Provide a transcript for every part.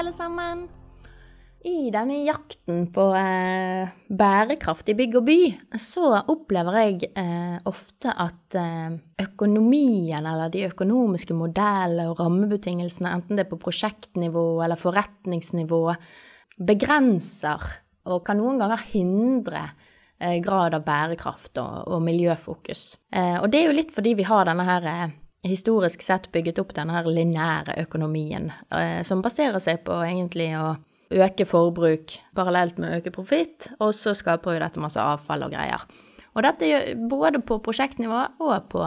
Alle sammen. I denne jakten på eh, bærekraft i bygg og by, så opplever jeg eh, ofte at eh, økonomien eller de økonomiske modellene og rammebetingelsene, enten det er på prosjektnivå eller forretningsnivå, begrenser og kan noen ganger hindre eh, grad av bærekraft og, og miljøfokus. Eh, og det er jo litt fordi vi har denne her eh, historisk sett bygget opp denne lineære økonomien, som baserer seg på egentlig å øke forbruk parallelt med å øke profitt, og så skaper jo dette masse avfall og greier. Og dette gjør både på prosjektnivå og på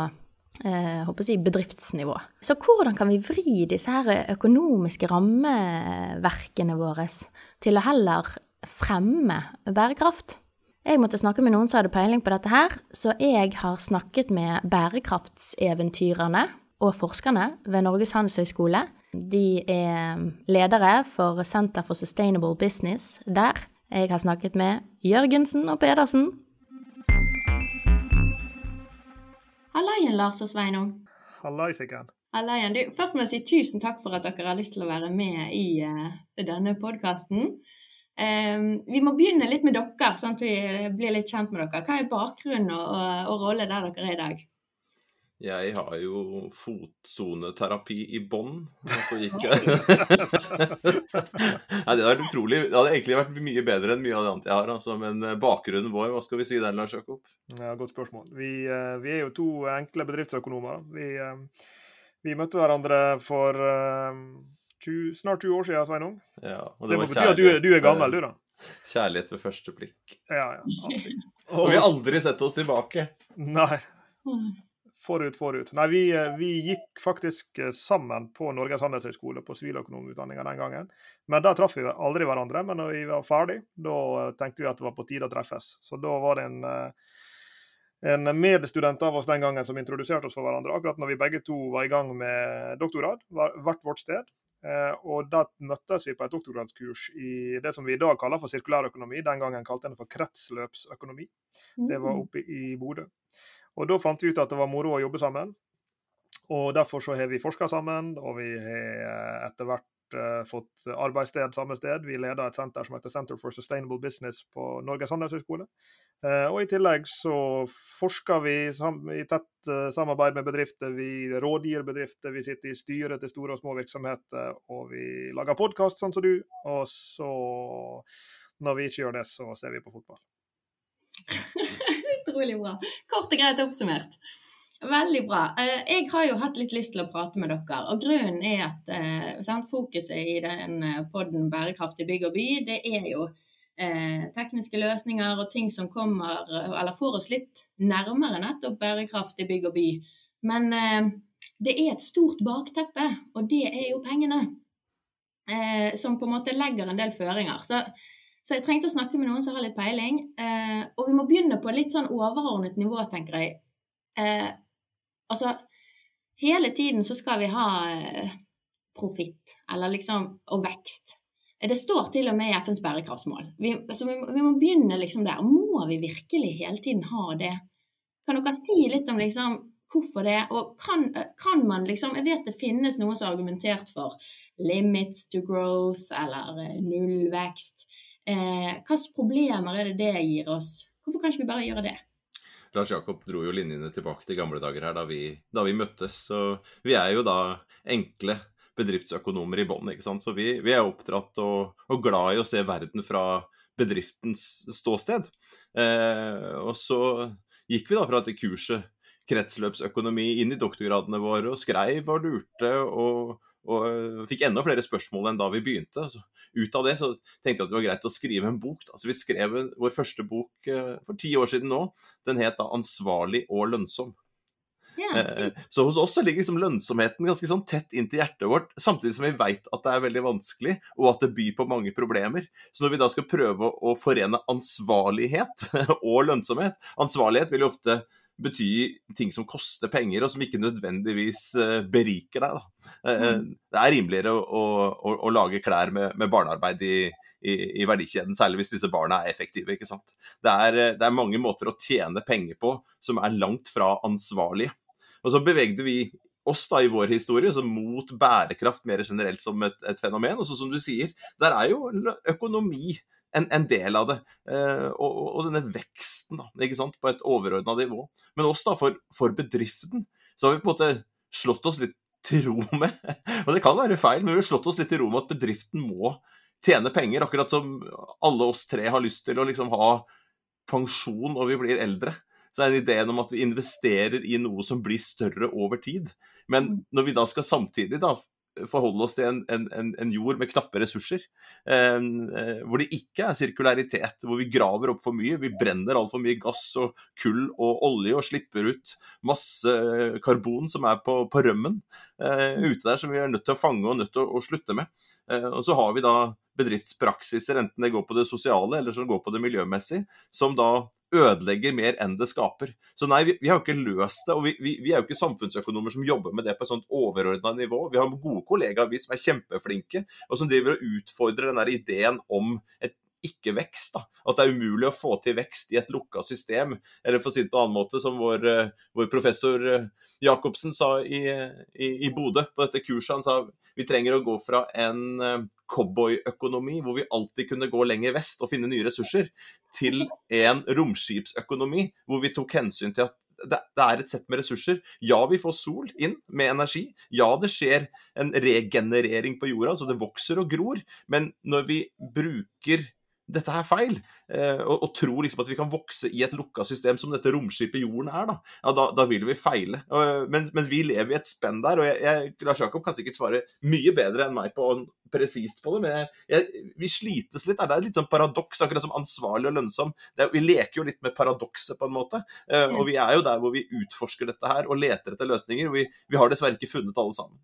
eh, si bedriftsnivå. Så hvordan kan vi vri disse her økonomiske rammeverkene våre til å heller fremme bærekraft. Jeg måtte snakke med noen som hadde peiling på dette her, så jeg har snakket med bærekraftseventyrerne og forskerne ved Norges handelshøyskole. De er ledere for Center for Sustainable Business der. Jeg har snakket med Jørgensen og Pedersen. Hallaien, Lars og Sveinung. Hallaisiken. Hallaien. Først må jeg si tusen takk for at dere har lyst til å være med i uh, denne podkasten. Um, vi må begynne litt med dere, sånn at vi blir litt kjent med dere. Hva er bakgrunnen og, og, og rolle der dere er i dag? Jeg har jo fotsoneterapi i bånn, og så gikk jeg Nei, det, utrolig, det hadde egentlig vært mye bedre enn mye av det annet jeg har. Altså. Men eh, bakgrunnen vår, hva skal vi si der, Lars Jakob? Ja, Godt spørsmål. Vi, eh, vi, er jo to enkle bedriftsøkonomer. Vi, eh, vi møtte hverandre for 20, snart 20 år siden, Sveinung. Ja, og det, det må bety at du, du, er gammel, du, da. Kjærlighet ved første blikk. Ja, ja. Og, vi har aldri sett oss tilbake. Nei. Forut, forut. Nei, vi, vi gikk faktisk sammen på Norges handelshøyskole på siviløkonomutdanninga den gangen. Men der traff vi aldri hverandre. Men når vi var ferdig, da tenkte vi at det var på tide å treffes. Så da var det en en medstudent av oss den gangen som introduserte oss for hverandre, akkurat når vi begge to var i gang med doktorgrad, hvert vårt sted. Eh, og da møttes vi på et doktorgradskurs i det som vi i dag kaller for sirkulærøkonomi. Den gangen kalte en det for kretsløpsøkonomi. Det var mm. oppe i Bodø. Og da fant vi ut at det var moro å jobbe sammen. Og derfor så har vi forska sammen, og vi har eh, etter hvert uh, fått arbeidssted samme sted. Vi leder et senter som heter Center for Sustainable Business på Norges handelshøyskole. Uh, og i tillegg så forsker vi i tett samarbeid med bedrifter. Vi rådgir bedrifter, vi sitter i styret til store og små virksomheter, og vi lager podkast sånn som du. Og så, når vi ikke gjør det, så ser vi på fotball. Utrolig bra. Kort og greit oppsummert. Veldig bra. Eh, jeg har jo hatt litt lyst til å prate med dere. og Grunnen er at sant, fokuset i den eh, podden Bærekraftig bygg og by, det er jo eh, tekniske løsninger og ting som kommer, eller får oss litt nærmere nettopp bærekraftig bygg og by. Men eh, det er et stort bakteppe, og det er jo pengene. Eh, som på en måte legger en del føringer. Så, så, jeg trengte å snakke med noen som har litt peiling. og vi må begynne på et litt sånn overordnet nivå, tenker jeg. Altså, hele tiden så skal vi ha eh, profitt, eller liksom, og vekst. Det står til og med i FNs bærekraftsmål. Vi, altså vi, vi, må begynne liksom der. Må vi virkelig hele tiden ha det? Kan dere si litt om liksom hvorfor det? Og kan, kan man liksom Jeg vet det finnes noen som har argumentert for limits to growth eller eh, nullvekst. Eh, Hvilke problemer er det det gir oss? Hvorfor kan ikke vi bare gjøre det? Lars Jakob dro jo linjene tilbake til gamle dager her da vi, da vi møttes. Så vi er jo da enkle bedriftsøkonomer i bånn, ikke sant. Så vi, vi er oppdratt og, og, glad i å se verden fra bedriftens ståsted. Eh, og så gikk vi da fra dette kurset kretsløpsøkonomi inn i doktorgradene våre og skreiv og lurte og, og øh, fikk enda flere spørsmål enn da vi begynte. Så ut av det så tenkte jeg at det var greit å skrive en bok. Da. Så vi skrev vår første bok uh, for ti år siden nå. Den het da 'Ansvarlig og lønnsom'. Yeah. Så hos oss så ligger liksom lønnsomheten ganske sånn tett inntil hjertet vårt, samtidig som vi vet at det er veldig vanskelig, og at det byr på mange problemer. Så når vi da skal prøve å forene ansvarlighet og lønnsomhet Ansvarlighet vil jo ofte bety ting som koster penger, og som ikke nødvendigvis eh, beriker deg. Mm. Det er rimeligere å, å, å lage klær med, med barnearbeid i, i, i, verdikjeden, særlig hvis disse barna er effektive. ikke sant? Det er, det er, mange måter å tjene penger på som er langt fra ansvarlige. Og så bevegde vi oss da i vår historie så mot bærekraft mer generelt som et, et fenomen. Og så som du sier, der er jo økonomi en, en del av det. Eh, og, og, denne veksten da, ikke sant, på et overordna nivå. Men oss da, for, for bedriften, så har vi på en måte slått oss litt til ro med Og det kan være feil, men vi har slått oss litt til ro med at bedriften må tjene penger. Akkurat som alle oss tre har lyst til å liksom ha pensjon når vi blir eldre så er det ideen om at vi investerer i noe som blir større over tid. Men mm. når vi da skal samtidig da forholde oss til en, en, en jord med knappe ressurser, eh, hvor det ikke er sirkularitet, hvor vi graver opp for mye, vi brenner altfor mye gass og kull og olje og slipper ut masse karbon som er på, på rømmen eh, mm. ute der, som vi er nødt til å fange og nødt til å, å slutte med. Eh, og så har vi da bedriftspraksiser, enten det går på det sosiale eller som går på det miljømessige, som da ødelegger mer enn det skaper. Så nei, vi, vi har jo ikke løst det. Og vi, vi, vi, er jo ikke samfunnsøkonomer som jobber med det på et sånt overordna nivå. Vi har gode kollegaer vi som er kjempeflinke, og som driver og utfordrer den der ideen om et ikke-vekst. At det er umulig å få til vekst i et lukka system. Eller for å si det på en annen måte, som vår, eh, vår professor eh, Jacobsen sa i, i, i Bodø på dette kurset. Han sa vi trenger å gå fra en eh, cowboyøkonomi hvor vi alltid kunne gå lenger vest og finne nye ressurser, til en romskipsøkonomi hvor vi tok hensyn til at det, er et sett med ressurser. Ja, vi får sol inn med energi. Ja, det skjer en regenerering på jorda, så det vokser og gror. Men når vi bruker dette er feil, eh, og, og tror liksom at vi kan vokse i et lukka system som dette romskipet jorden er, da, ja, da, da vil vi feile. Men, men, vi lever i et spenn der, og jeg, jeg, Lars Jakob kan sikkert svare mye bedre enn meg på presist på det, men jeg, jeg, vi slites litt. Det er litt sånn paradoks, akkurat som ansvarlig og lønnsom. Er, vi leker jo litt med paradokset, på en måte. Eh, og vi er jo der hvor vi utforsker dette her og leter etter løsninger. Vi, vi har dessverre ikke funnet alle sammen.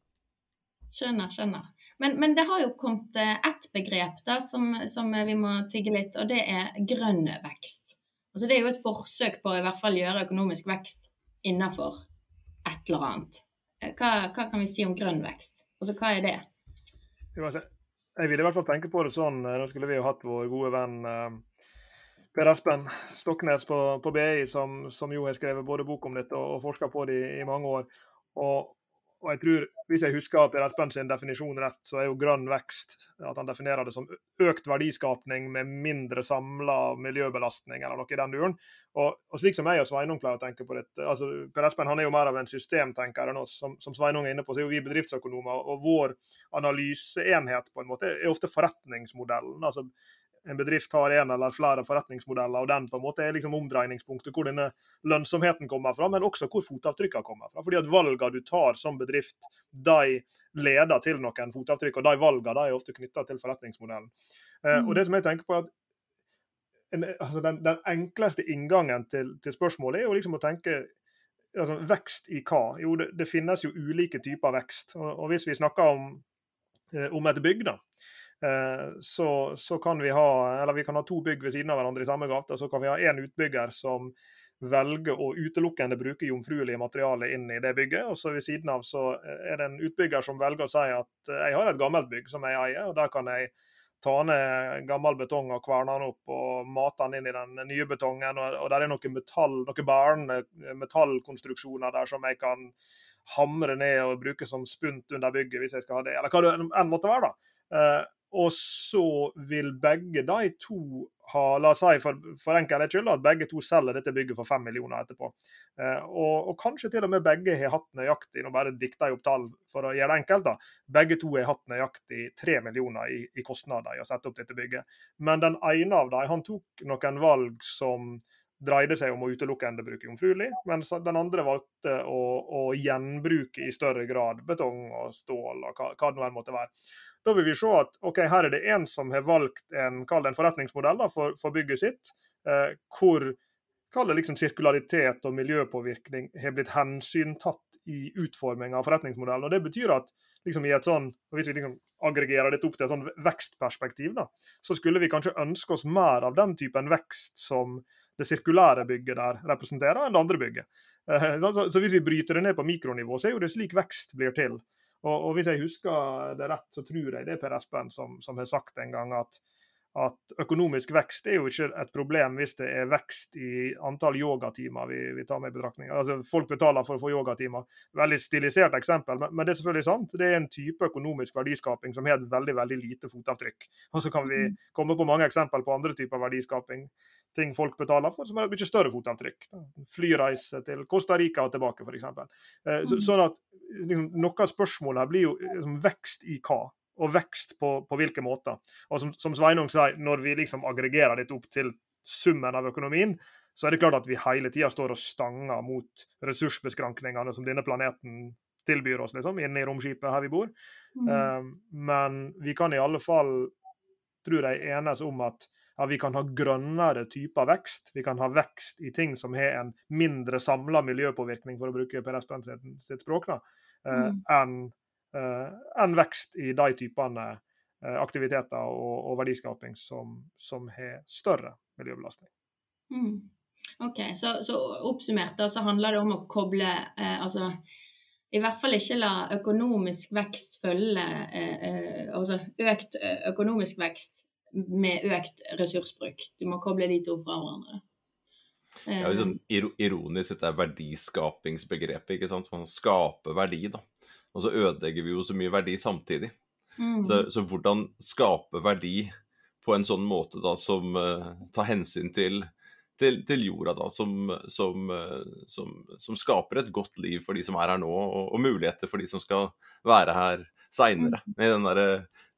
Skjønner, skjønner. Men, men, det har jo kommet eh, ett begrep da, som, som, vi må tygge litt, og det er grønn vekst. Altså, det er jo et forsøk på å i hvert fall gjøre økonomisk vekst innenfor et eller annet. Eh, hva, hva kan vi si om grønn vekst? Altså, hva er det? Jeg vil i hvert fall tenke på det sånn, eh, nå skulle vi jo hatt vår gode venn Per Espen Stoknes på, på BI, som, som, jo har skrevet både bok om dette og, og forska på det i, i mange år. Og, og jeg tror, Hvis jeg husker Per Espen sin definisjon rett, så er jo grønn vekst at han definerer det som økt verdiskapning med mindre samla miljøbelastning, eller noe i den duren. Og, og, slik som jeg og Sveinung pleier å tenke på dette, altså Per Espen han er jo mer av en systemtenker enn oss. Som, som Sveinung er inne på, så er jo vi bedriftsøkonomer, og vår analyseenhet på en måte er ofte forretningsmodellen. altså en bedrift har en eller flere forretningsmodeller, og den på en måte er liksom omdreiningspunktet hvor denne lønnsomheten kommer fra, men også hvor fotavtrykkene kommer fra. Fordi at Valgene du tar som bedrift, de leder til noen fotavtrykk, og de valgene er ofte knytta til forretningsmodellen. Eh, og det som jeg tenker på er at en, altså den, den, enkleste inngangen til, til, spørsmålet er jo liksom å tenke altså, vekst i hva? Jo, det, det, finnes jo ulike typer vekst. Og, og hvis vi snakker om, eh, om et bygg, da, så, så, kan vi ha eller vi kan ha to bygg ved siden av hverandre i samme gate. Så kan vi ha én utbygger som velger å utelukkende bruke jomfruelige materialer inn i det bygget. Og så ved siden av så er det en utbygger som velger å si at eh, jeg har et gammelt bygg som jeg eier, og der kan jeg ta ned gammel betong og kverne den opp og mate den inn i den nye betongen. Og, og der er noen, metall, noen bærende metallkonstruksjoner der som jeg kan hamre ned og bruke som spunt under bygget hvis jeg skal ha det, eller hva det enn måtte være. da. Og så vil begge de to ha La oss si for, for enkelhets skyld at begge to selger dette bygget for fem millioner etterpå. Eh, og, og, kanskje til og med begge har hatt nøyaktig Nå bare dikter jeg opp tall for å gjøre det enkelt. da, Begge to har hatt nøyaktig tre millioner i, i, kostnader i å sette opp dette bygget. Men den ene av dem han tok noen valg som dreide seg om å utelukkende bruke jomfruelig, mens den andre valgte å, å, gjenbruke i større grad betong og stål og hva, hva det nå måtte være. Da vil vi se at ok, her er det en som har valgt en, en forretningsmodell da, for, for, bygget sitt, eh, hvor liksom sirkularitet og miljøpåvirkning har blitt hensyntatt i utforming av forretningsmodellen. Og Det betyr at liksom i et sånn, hvis vi liksom aggregerer dette opp til et sånn vekstperspektiv, da, så skulle vi kanskje ønske oss mer av den typen vekst som det sirkulære bygget der representerer, enn det andre bygget. Eh, så Hvis vi bryter det ned på mikronivå, så er jo det slik vekst blir til. Og, og Hvis jeg husker det rett, så tror jeg det er Per Espen som, som har sagt en gang at at økonomisk vekst er jo ikke et problem hvis det er vekst i antall yogatimer vi, vi tar med i betraktning. Altså, folk betaler for å få yogatimer. Veldig stilisert eksempel, men, men, det er selvfølgelig sant. Det er en type økonomisk verdiskaping som har et veldig veldig lite fotavtrykk. Og så kan vi mm. komme på mange eksempel på andre typer verdiskaping. Ting folk betaler for som har et mye større fotavtrykk. Flyreise til Costa Rica og tilbake, f.eks. Eh, så, mm. sånn at liksom, Noe av spørsmålet blir jo liksom, vekst i hva? Og vekst på, på hvilke måter. Og som, som Sveinung sier, når vi liksom aggregerer dette opp til summen av økonomien, så er det klart at vi hele tida står og stanger mot ressursbeskrankningene som denne planeten tilbyr oss, liksom, inne i romskipet her vi bor. Mm. Um, men vi kan i alle fall, tror jeg, enes om at ja, vi kan ha grønnere typer vekst. Vi kan ha vekst i ting som har en mindre samla miljøpåvirkning, for å bruke Per Espen sitt, språk, da, uh, mm. enn Eh, enn vekst i de typene eh, aktiviteter og, og verdiskaping som, som, har større miljøbelastning. Mm. OK, så, så, oppsummert da, så handler det om å koble eh, altså i hvert fall ikke la økonomisk vekst følge eh, eh altså økt økonomisk vekst med økt ressursbruk. Du må koble de to fra hverandre. Det er sånn ironisk dette verdiskapingsbegrepet. ikke sant? Man skaper verdi, da og så ødelegger vi jo så mye verdi samtidig. Mm. Så, så, hvordan skape verdi på en sånn måte da som uh, tar hensyn til, til, til jorda, da, som, som, uh, som, som, skaper et godt liv for de som er her nå, og, og muligheter for de som skal være her seinere. Mm. I den der,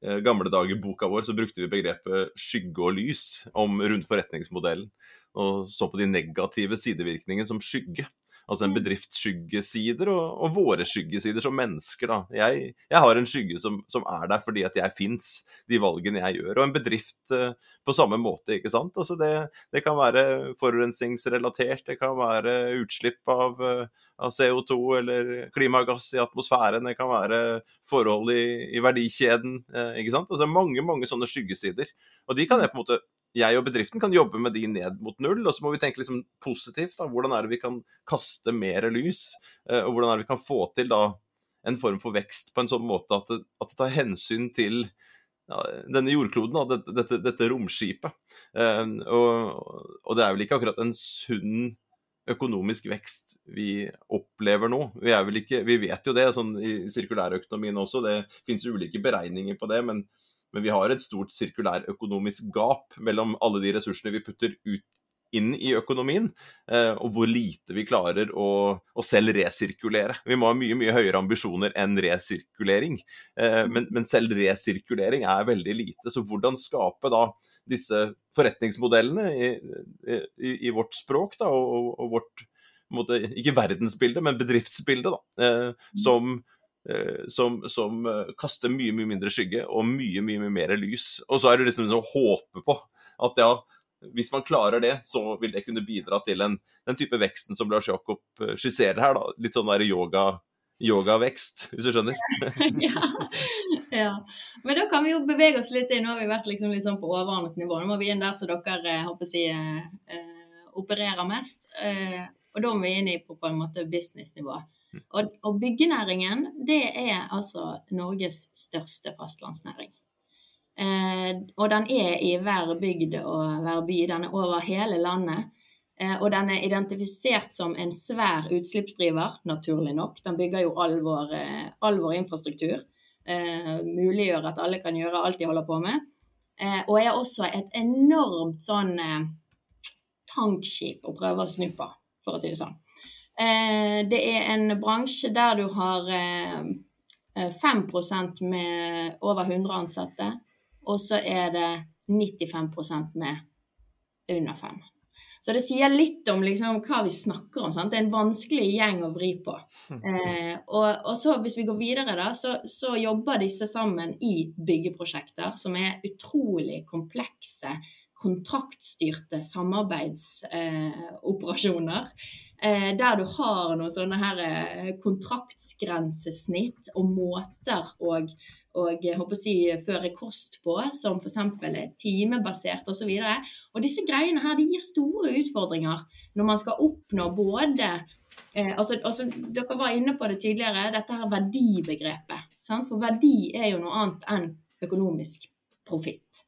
uh, gamle dager-boka vår så brukte vi begrepet skygge og lys om rundforretningsmodellen, og så på de negative sidevirkningene som skygge. Altså en bedrifts skyggesider og, og, våre skyggesider som mennesker. Jeg, jeg har en skygge som, som, er der fordi at jeg fins, de valgene jeg gjør. Og en bedrift uh, på samme måte, ikke sant. Altså det, det, kan være forurensningsrelatert, det kan være utslipp av, uh, av, CO2 eller klimagass i atmosfæren, det kan være forhold i, i verdikjeden, uh, ikke sant. Altså mange, mange sånne skyggesider. Og de kan jeg på en måte jeg og bedriften kan jobbe med de ned mot null, og så må vi tenke liksom positivt. da, Hvordan er det vi kan kaste mer lys, eh, og hvordan er det vi kan få til da en form for vekst på en sånn måte at det, at det tar hensyn til ja, denne jordkloden, da, dette, dette, dette romskipet. Eh, og, og, det er vel ikke akkurat en sunn økonomisk vekst vi opplever nå. Vi, ikke, vi vet jo det sånn i sirkulærøkonomien også, det finnes ulike beregninger på det. men men vi har et stort sirkulærøkonomisk gap mellom alle de ressursene vi putter ut inn i økonomien, eh, og hvor lite vi klarer å, å, selv resirkulere. Vi må ha mye mye høyere ambisjoner enn resirkulering, eh, men, men, selv resirkulering er veldig lite. Så hvordan skape da disse forretningsmodellene i, i, i vårt språk da, og, og vårt måte, ikke verdensbilde, men bedriftsbilde, da, eh, som Eh, som, som, eh, kaster mye mye mindre skygge og mye mye, mye mer lys. Og så er det liksom å håpe på at ja, hvis man klarer det, så vil det kunne bidra til en, den type veksten som Lars Jakob eh, skisserer her. da, Litt sånn der yoga, yogavekst, hvis du skjønner? ja. ja. Men da kan vi jo bevege oss litt inn. Nå har vi vært liksom litt sånn på overordnet nivå. Nå må vi inn der så dere håper si, eh, opererer mest. Eh, og da må vi inn i på, på en måte businessnivå. Og, og byggenæringen, det er altså Norges største fastlandsnæring. Eh, og den er i hver bygd og hver by. Den er over hele landet. Eh, og den er identifisert som en svær utslippsdriver, naturlig nok. Den bygger jo all vår, eh, all vår infrastruktur. Eh, muliggjør at alle kan gjøre alt de holder på med. Eh, og er også et enormt sånn eh, tankskip å prøve å snu på, for å si det sånn. Eh, det er en bransje der du har 5 eh, med over 100 ansatte, og så er det 95% med under 5. Så det sier litt om liksom, hva vi snakker om. Sant? Det er en vanskelig gjeng å vri på. Eh, og, og, så hvis vi går videre, da, så, så, jobber disse sammen i byggeprosjekter som er utrolig komplekse, kontraktstyrte samarbeidsoperasjoner. Eh, der du har noen sånne her eh, kontraktsgrensesnitt og måter å og håper å si, føre kost på, som f.eks. timebasert osv. Og, og disse greiene her de gir store utfordringer når man skal oppnå både eh, altså, altså, Dere var inne på det tidligere, dette her verdibegrepet. Sant? For verdi er jo noe annet enn økonomisk profitt.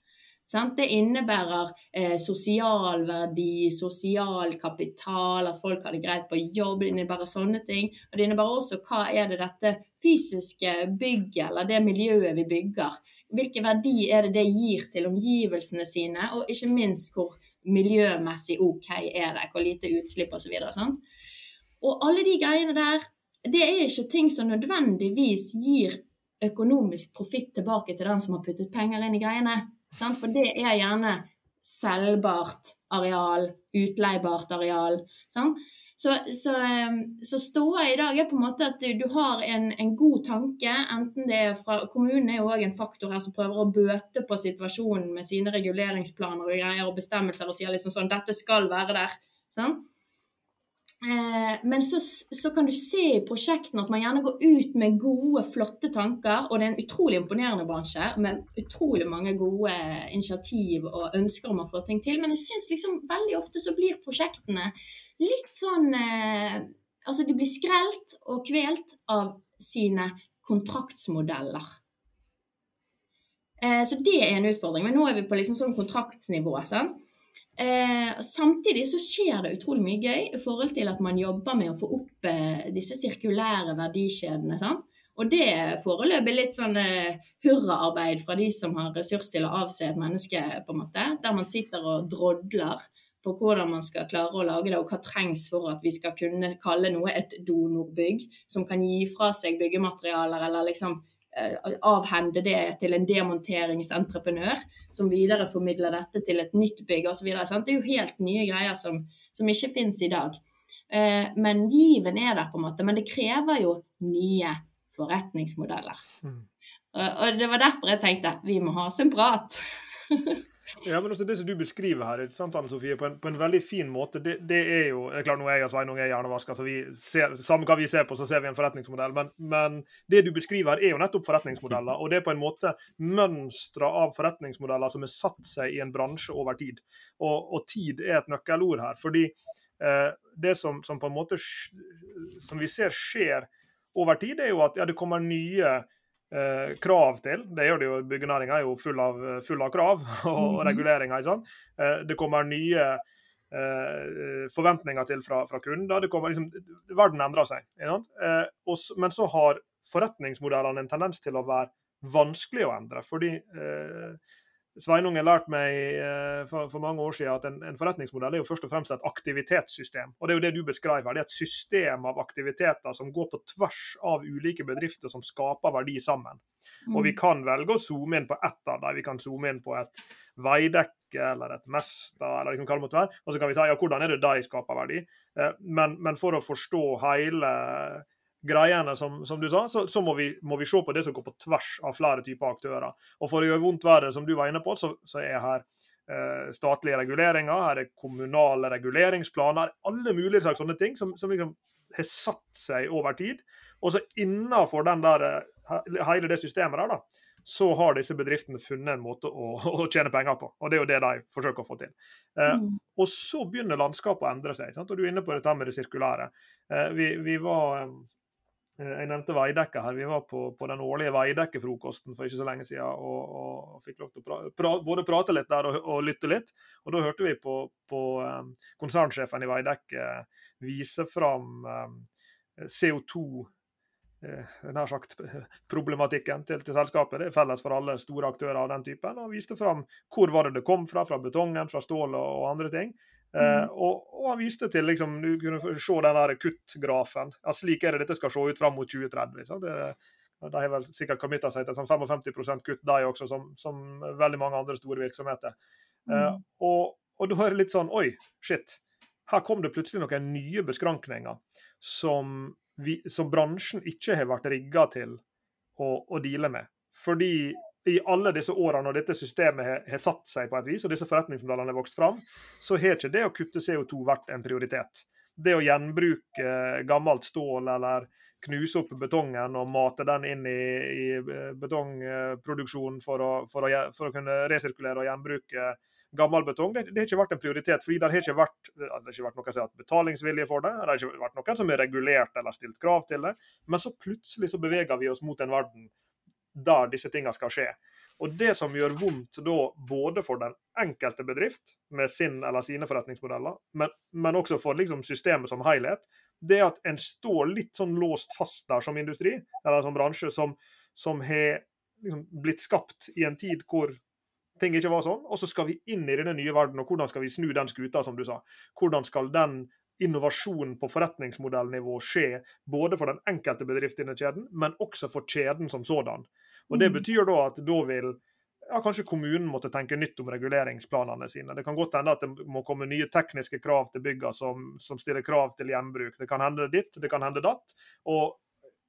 Det innebærer eh, sosial verdi, sosial kapital, at folk har det greit på jobb. Det innebærer sånne ting. Og det innebærer også hva er det dette fysiske bygget eller det miljøet vi bygger. Hvilken verdi er det det gir til omgivelsene sine, og ikke minst hvor miljømessig OK er det, hvor lite utslipp osv. Og, og alle de greiene der, det er ikke ting som nødvendigvis gir økonomisk profitt tilbake til den som har puttet penger inn i greiene. Sant? For det er gjerne selvbart areal, utleiebart areal. Sant? Så, så, ehm, så ståa i dag er på en måte at du, har en, en, god tanke, enten det er fra Kommunen er jo òg en faktor her som prøver å bøte på situasjonen med sine reguleringsplaner og greier og bestemmelser og sier liksom sånn dette skal være der. Sant? Eh, men så, så, kan du se i prosjektene at man gjerne går ut med gode, flotte tanker. Og det er en utrolig imponerende bransje med utrolig mange gode initiativ og ønsker om å få ting til. Men jeg syns liksom veldig ofte så blir prosjektene litt sånn eh, Altså de blir skrelt og kvelt av sine kontraktsmodeller. Eh, så det er en utfordring. Men nå er vi på liksom sånn kontraktsnivå. Sant? Eh, samtidig så skjer det utrolig mye gøy i forhold til at man jobber med å få opp eh, disse sirkulære verdikjedene. Sant? Og det er foreløpig litt sånn eh, hurraarbeid fra de som har ressurs til å avse et menneske, på en måte. Der man sitter og drodler på hvordan man skal klare å lage det, og hva trengs for at vi skal kunne kalle noe et donorbygg, som kan gi fra seg byggematerialer eller liksom avhende det til en demonteringsentreprenør, som videreformidler dette til et nytt bygg osv. Det er jo helt nye greier som, som ikke finnes i dag. Eh, men given er der, på en måte. Men det krever jo nye forretningsmodeller. Mm. Og det var derfor jeg tenkte vi må ha oss en prat. Ja, men også Det som du beskriver her, sant, Anne Sofie, på en, på en veldig fin måte, det, det, er jo det er klart Nå er jeg og Sveinung er hjernevaska, så vi ser, samme hva vi ser på, så ser vi en forretningsmodell. Men, men, det du beskriver her, er jo nettopp forretningsmodeller. Og det er på en måte mønstre av forretningsmodeller som har satt seg i en bransje over tid. Og, og tid er et nøkkelord her. fordi eh, det som, som, på en måte som vi ser skjer over tid, er jo at ja, det kommer nye eh, krav til. Det gjør det jo, Byggenæringa er jo full av, full av krav og mm -hmm. reguleringer. Sånn. Eh, det kommer nye eh, forventninger til fra, fra kunder. Det kommer liksom, Verden endrer seg. Eh, og, men så har forretningsmodellene en tendens til å være vanskelig å endre. fordi eh, Sveinung har lært meg eh, for, for, mange år siden at en, en, forretningsmodell er jo først og fremst et aktivitetssystem. Og Det er jo det du beskriver. Det er et system av aktiviteter som går på tvers av ulike bedrifter som skaper verdi sammen. Mm. Og Vi mm. kan velge å zoome inn på ett av dem. Vi kan zoome inn på et veidekke eller et Mesta, eller hva det måtte være. Og så kan vi si ja, hvordan er det de skaper verdi. Eh, men, men for å forstå hele greiene, som, som du sa, så, så må, vi, må, vi, se på det som går på tvers av flere typer aktører. Og For å gjøre vondt verre, som du var inne på, så, så er her eh, statlige reguleringer, her er kommunale reguleringsplaner, alle mulige slags sånne ting som, som liksom har satt seg over tid. Og så innenfor den der, eh, hele det systemet der, da, så har disse bedriftene funnet en måte å, å, tjene penger på. Og det er jo det de forsøker å få til. Eh, mm. Og så begynner landskapet å endre seg. Sant? Og du er inne på dette med det sirkulære. Eh, vi, vi, var eh, jeg nevnte Veidekke her. Vi var på, på den årlige Veidekke-frokosten for ikke så lenge siden og, og fikk lov til å pra, pra, både prate litt der og, og, lytte litt. Og Da hørte vi på, på um, konsernsjefen i Veidekke vise fram um, CO2 eh, nær sagt problematikken til, til, selskapet. Det er felles for alle store aktører av den typen. Og viste fram hvor var det det kom fra, fra betongen, fra stål og, og andre ting. Uh, og, og, han viste til liksom, Du kunne se den der kuttgrafen. Ja, slik er det dette skal se ut fram mot 2030. Så de har vel sikkert committa seg til sånn 55% kutt, de også, som, som, veldig mange andre store virksomheter. Uh, og, og da er det litt sånn Oi, shit. Her kom det plutselig noen nye beskrankninger som, vi, som bransjen ikke har vært rigga til å, å deale med. Fordi i alle disse årene når dette systemet har, satt seg på et vis, og disse forretningsmodellene har vokst fram, så har ikke det å kutte CO2 vært en prioritet. Det å gjenbruke gammelt stål eller knuse opp betongen og mate den inn i, i betongproduksjonen for å, for, å, for å, kunne resirkulere og gjenbruke gammel betong. Det, det, har ikke vært en prioritet, fordi det har ikke vært, det har ikke vært noen som har hatt betalingsvilje for det. Det har ikke vært noen som har regulert eller stilt krav til det. Men så plutselig så beveger vi oss mot en verden der disse tingene skal skje. Og Det som gjør vondt da, både for den enkelte bedrift med sin eller sine forretningsmodeller, men, men også for liksom systemet som helhet, det er at en står litt sånn låst fast der som industri, eller som bransje, som, som har liksom blitt skapt i en tid hvor ting ikke var sånn. Og så skal vi inn i denne nye verden, og hvordan skal vi snu den skuta, som du sa. Hvordan skal den innovasjonen på forretningsmodellnivå skje, både for den enkelte bedrift i kjeden, men også for kjeden som sådan. Og Det mm. betyr da at da vil ja, kanskje kommunen måtte tenke nytt om reguleringsplanene sine. Det kan godt hende at det må komme nye tekniske krav til byggene som, som, stiller krav til gjenbruk. Det kan hende ditt, det kan hende datt. Og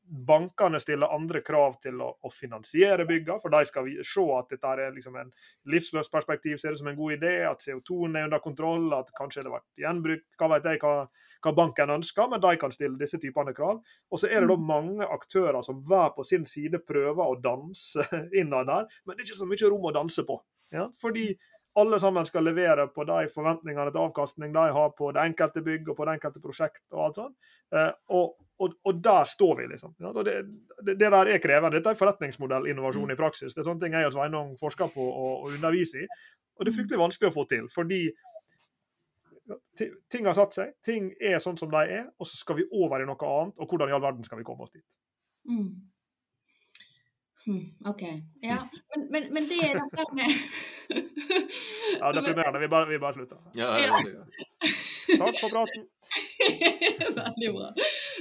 bankene stiller andre krav til å, å finansiere byggene, for de skal se at dette er liksom en livsløpsperspektiv, ser det som en god idé, at CO2-en er under kontroll, at kanskje det har vært gjenbruk, hva vet jeg hva, hva, banken ønsker, men de kan stille disse typene krav. Og så er det da mm. mange aktører som hver på sin side prøver å danse innad der, men det er ikke så mye rom å danse på. Ja? Fordi alle sammen skal levere på de forventningene til avkastning de har på det enkelte bygg og på det enkelte prosjekt. Og alt sånt. Eh, og, og, og der står vi, liksom. Ja, det, det, det, der er krevende. Dette er forretningsmodellinnovasjon mm. i praksis. Det er sånne ting jeg og Sveinung forsker på og, og underviser i. Og det er fryktelig vanskelig å få til. fordi ting har satt seg, ting er sånn som de er, og så skal vi over i noe annet. Og hvordan i all verden skal vi komme oss dit? Mm. Hmm, OK. Ja, men, men, men det er dette med Ja, deprimerende. Vi bare, vi bare slutter. Ja, ja, ja. Takk for praten. Veldig bra.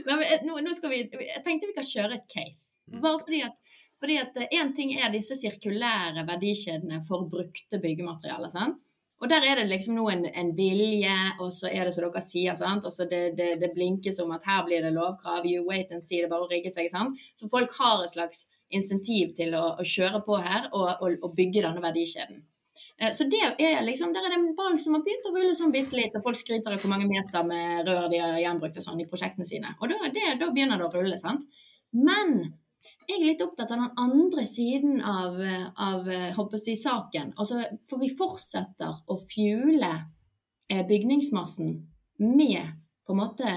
Nei, men, eh, nå, nå, skal vi, jeg tenkte vi kan kjøre et case. Mm. Bare fordi at fordi at Én eh, ting er disse sirkulære verdikjedene for brukte byggematerialer. sant? Og der er det liksom nå en, en, vilje, og så er det som dere sier, sant? Altså det, det, det blinkes om at her blir det lovkrav, you wait and see, det bare å rigge seg. sant? Så folk har et slags insentiv til å, å kjøre på her og, og, og, bygge denne verdikjeden. Eh, så det er liksom, Der er det en ball som har begynt å rulle sånn bitte litt, og folk skryter av hvor mange meter med rør de har gjenbrukt og sånn i prosjektene sine. Og da, det, da begynner det å rulle, sant. Men jeg er litt opptatt av den andre siden av, av si, saken. Altså, for vi fortsetter å fuele eh, bygningsmassen med på en måte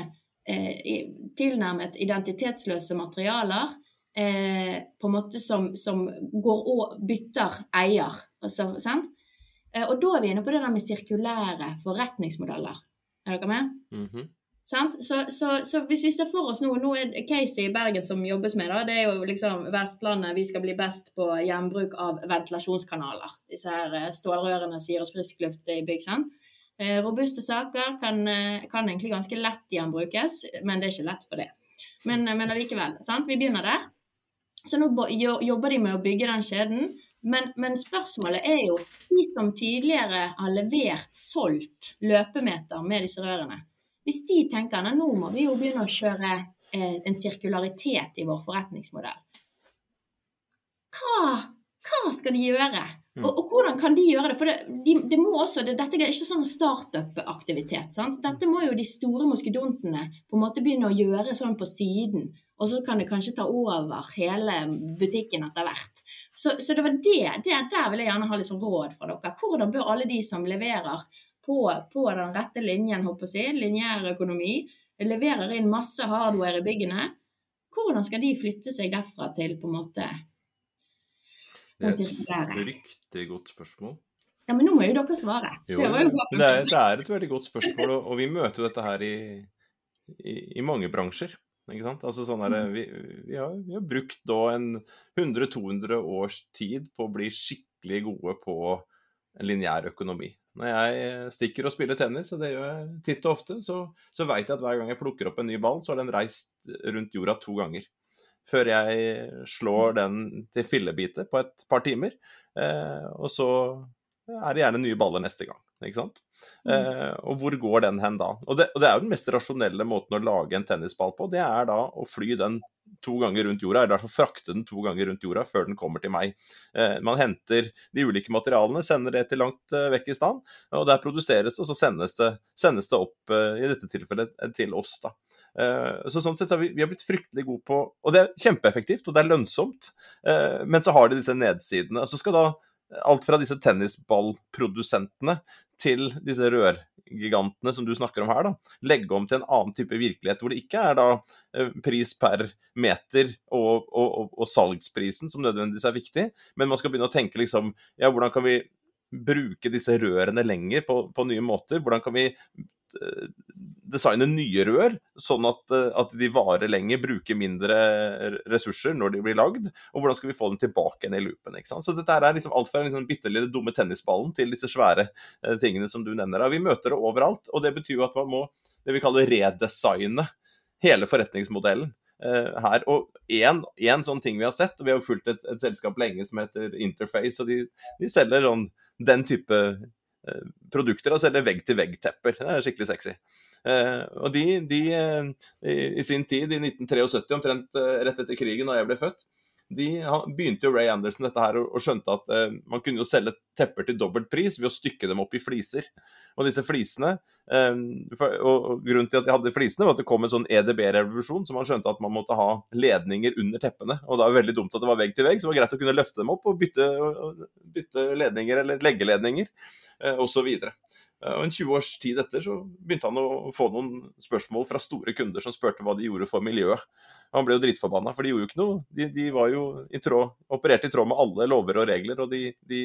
eh, tilnærmet identitetsløse materialer eh, på en måte som, som går og bytter eier. Altså, eh, og da er vi inne på det der med sirkulære forretningsmodeller. Er dere med? Mm -hmm. så, så, så, hvis vi ser for oss nå Nå er Casey i Bergen som jobbes med, da, det er jo liksom Vestlandet. Vi skal bli best på gjenbruk av ventilasjonskanaler. Disse her eh, stålrørene som gir oss frisk luft i bygg. sant? Eh, robuste saker kan, eh, kan, egentlig ganske lett gjenbrukes, men det er ikke lett for det. Men, men allikevel. sant? Vi begynner der. Så nå jobber de med å bygge den kjeden. Men, men, spørsmålet er jo de som tidligere har levert, solgt løpemeter med disse rørene. Hvis de tenker at nå må vi jo begynne å kjøre eh, en sirkularitet i vår forretningsmodell. Hva, hva skal de gjøre? Mm. Og, og, hvordan kan de gjøre det? For det, de, det må også, det, dette er ikke sånn startup-aktivitet. Dette må jo de store moskedontene på en måte begynne å gjøre sånn på siden. Og så kan det kanskje ta over hele butikken etter hvert. Så, så, det var det, det, Der vil jeg gjerne ha litt sånn råd fra dere. Hvordan bør alle de som leverer på, på den rette linjen, håper jeg, lineær økonomi, leverer inn masse hardware i byggene, hvordan skal de flytte seg derfra til på en måte Det er et riktig godt spørsmål. Ja, men nå må jo dere svare. Jo, det, jo det, er, det, er, et veldig godt spørsmål, og, og vi møter jo dette her i, i, i mange bransjer. Ikke sant? Altså sånn der, mm. vi, vi, har, vi, har, brukt da en 100-200 års tid på å bli skikkelig gode på en lineær økonomi. Når jeg stikker og spiller tennis, og det gjør jeg titt og ofte, så, så veit jeg at hver gang jeg plukker opp en ny ball, så har den reist rundt jorda to ganger. Før jeg slår den til fillebiter på et par timer. Eh, og så er det gjerne nye baller neste gang. Ikke sant? Eh, og hvor går den hen da? Og det, og det, er jo den mest rasjonelle måten å lage en tennisball på. Det er da å fly den to ganger rundt jorda, eller i hvert fall frakte den to ganger rundt jorda før den kommer til meg. Eh, man henter de ulike materialene, sender det til langt eh, vekk i stand, og der produseres det, og så sendes det, sendes det opp, eh, i dette tilfellet, eh, til oss. da. Eh, så sånn sett har vi, vi har blitt fryktelig gode på Og det er kjempeeffektivt, og det er lønnsomt, men så har det disse nedsidene. og så skal da alt fra disse tennisballprodusentene til disse rørgigantene som du snakker om her, da, legge om til en annen type virkelighet, hvor det ikke er da eh, pris per meter og, og, og, og salgsprisen som nødvendigvis er viktig, men man skal begynne å tenke liksom ja, hvordan kan vi bruke disse rørene lenger på, på nye måter? Hvordan kan vi designe nye rør, sånn at, eh, at, de varer lenger, bruker mindre ressurser når de blir lagd. Og hvordan skal vi få dem tilbake igjen i loopen. ikke sant? Så dette er liksom alt fra den liksom bitte lille dumme tennisballen til disse svære eh, tingene som du nevner. Vi møter det overalt, og det betyr jo at man må det vi kaller redesigne hele forretningsmodellen. Eh, her. Og én sånn ting vi har sett, og vi har fulgt et, et selskap lenge som heter Interface, og de, de selger sånn, den type Eh, produkter og selger vegg-til-vegg-tepper. Det er skikkelig sexy. Eh, og de, de eh, i, sin tid, i 1973, omtrent rett etter krigen da jeg ble født, de begynte jo Ray Anderson dette her og, skjønte at eh, man kunne jo selge tepper til dobbelt pris ved å stykke dem opp i fliser. Og disse flisene eh, for, og, Grunnen til at de hadde flisene, var at det kom en sånn EDB-revolusjon, så man skjønte at man måtte ha ledninger under teppene. Og det var veldig dumt at det var vegg til vegg, så det var greit å kunne løfte dem opp og bytte, bytte ledninger eller leggeledninger eh, osv. Og En 20 års tid etter så begynte han å få noen spørsmål fra store kunder som spurte hva de gjorde for miljøet. Han ble jo dritforbanna, for de gjorde jo ikke noe. De, de var jo i tråd, opererte i tråd med alle lover og regler, og de, de,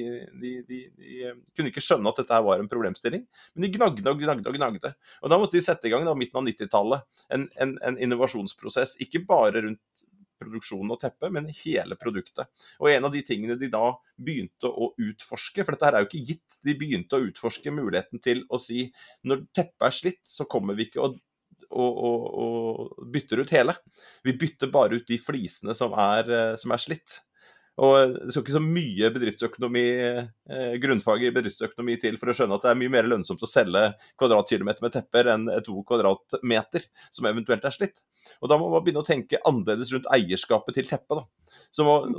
de, eh, kunne ikke skjønne at dette her var en problemstilling. Men de gnagde og gnagde og gnagde. Og da måtte de sette i gang da, midten av 90-tallet en, en, en innovasjonsprosess, ikke bare rundt produksjonen og teppet, men hele produktet. Og en av de tingene de da begynte å utforske, for dette her er jo ikke gitt, de begynte å utforske muligheten til å si når teppet er slitt, så kommer vi ikke å og, og, og, bytter ut hele. Vi bytter bare ut de flisene som er, eh, som er slitt. Og Det skal ikke så mye bedriftsøkonomi, eh, grunnfag i bedriftsøkonomi til for å skjønne at det er mye mer lønnsomt å selge kvadratkilometer med tepper enn to kvadratmeter som eventuelt er slitt. Og Da må man begynne å tenke annerledes rundt eierskapet til teppet. Da.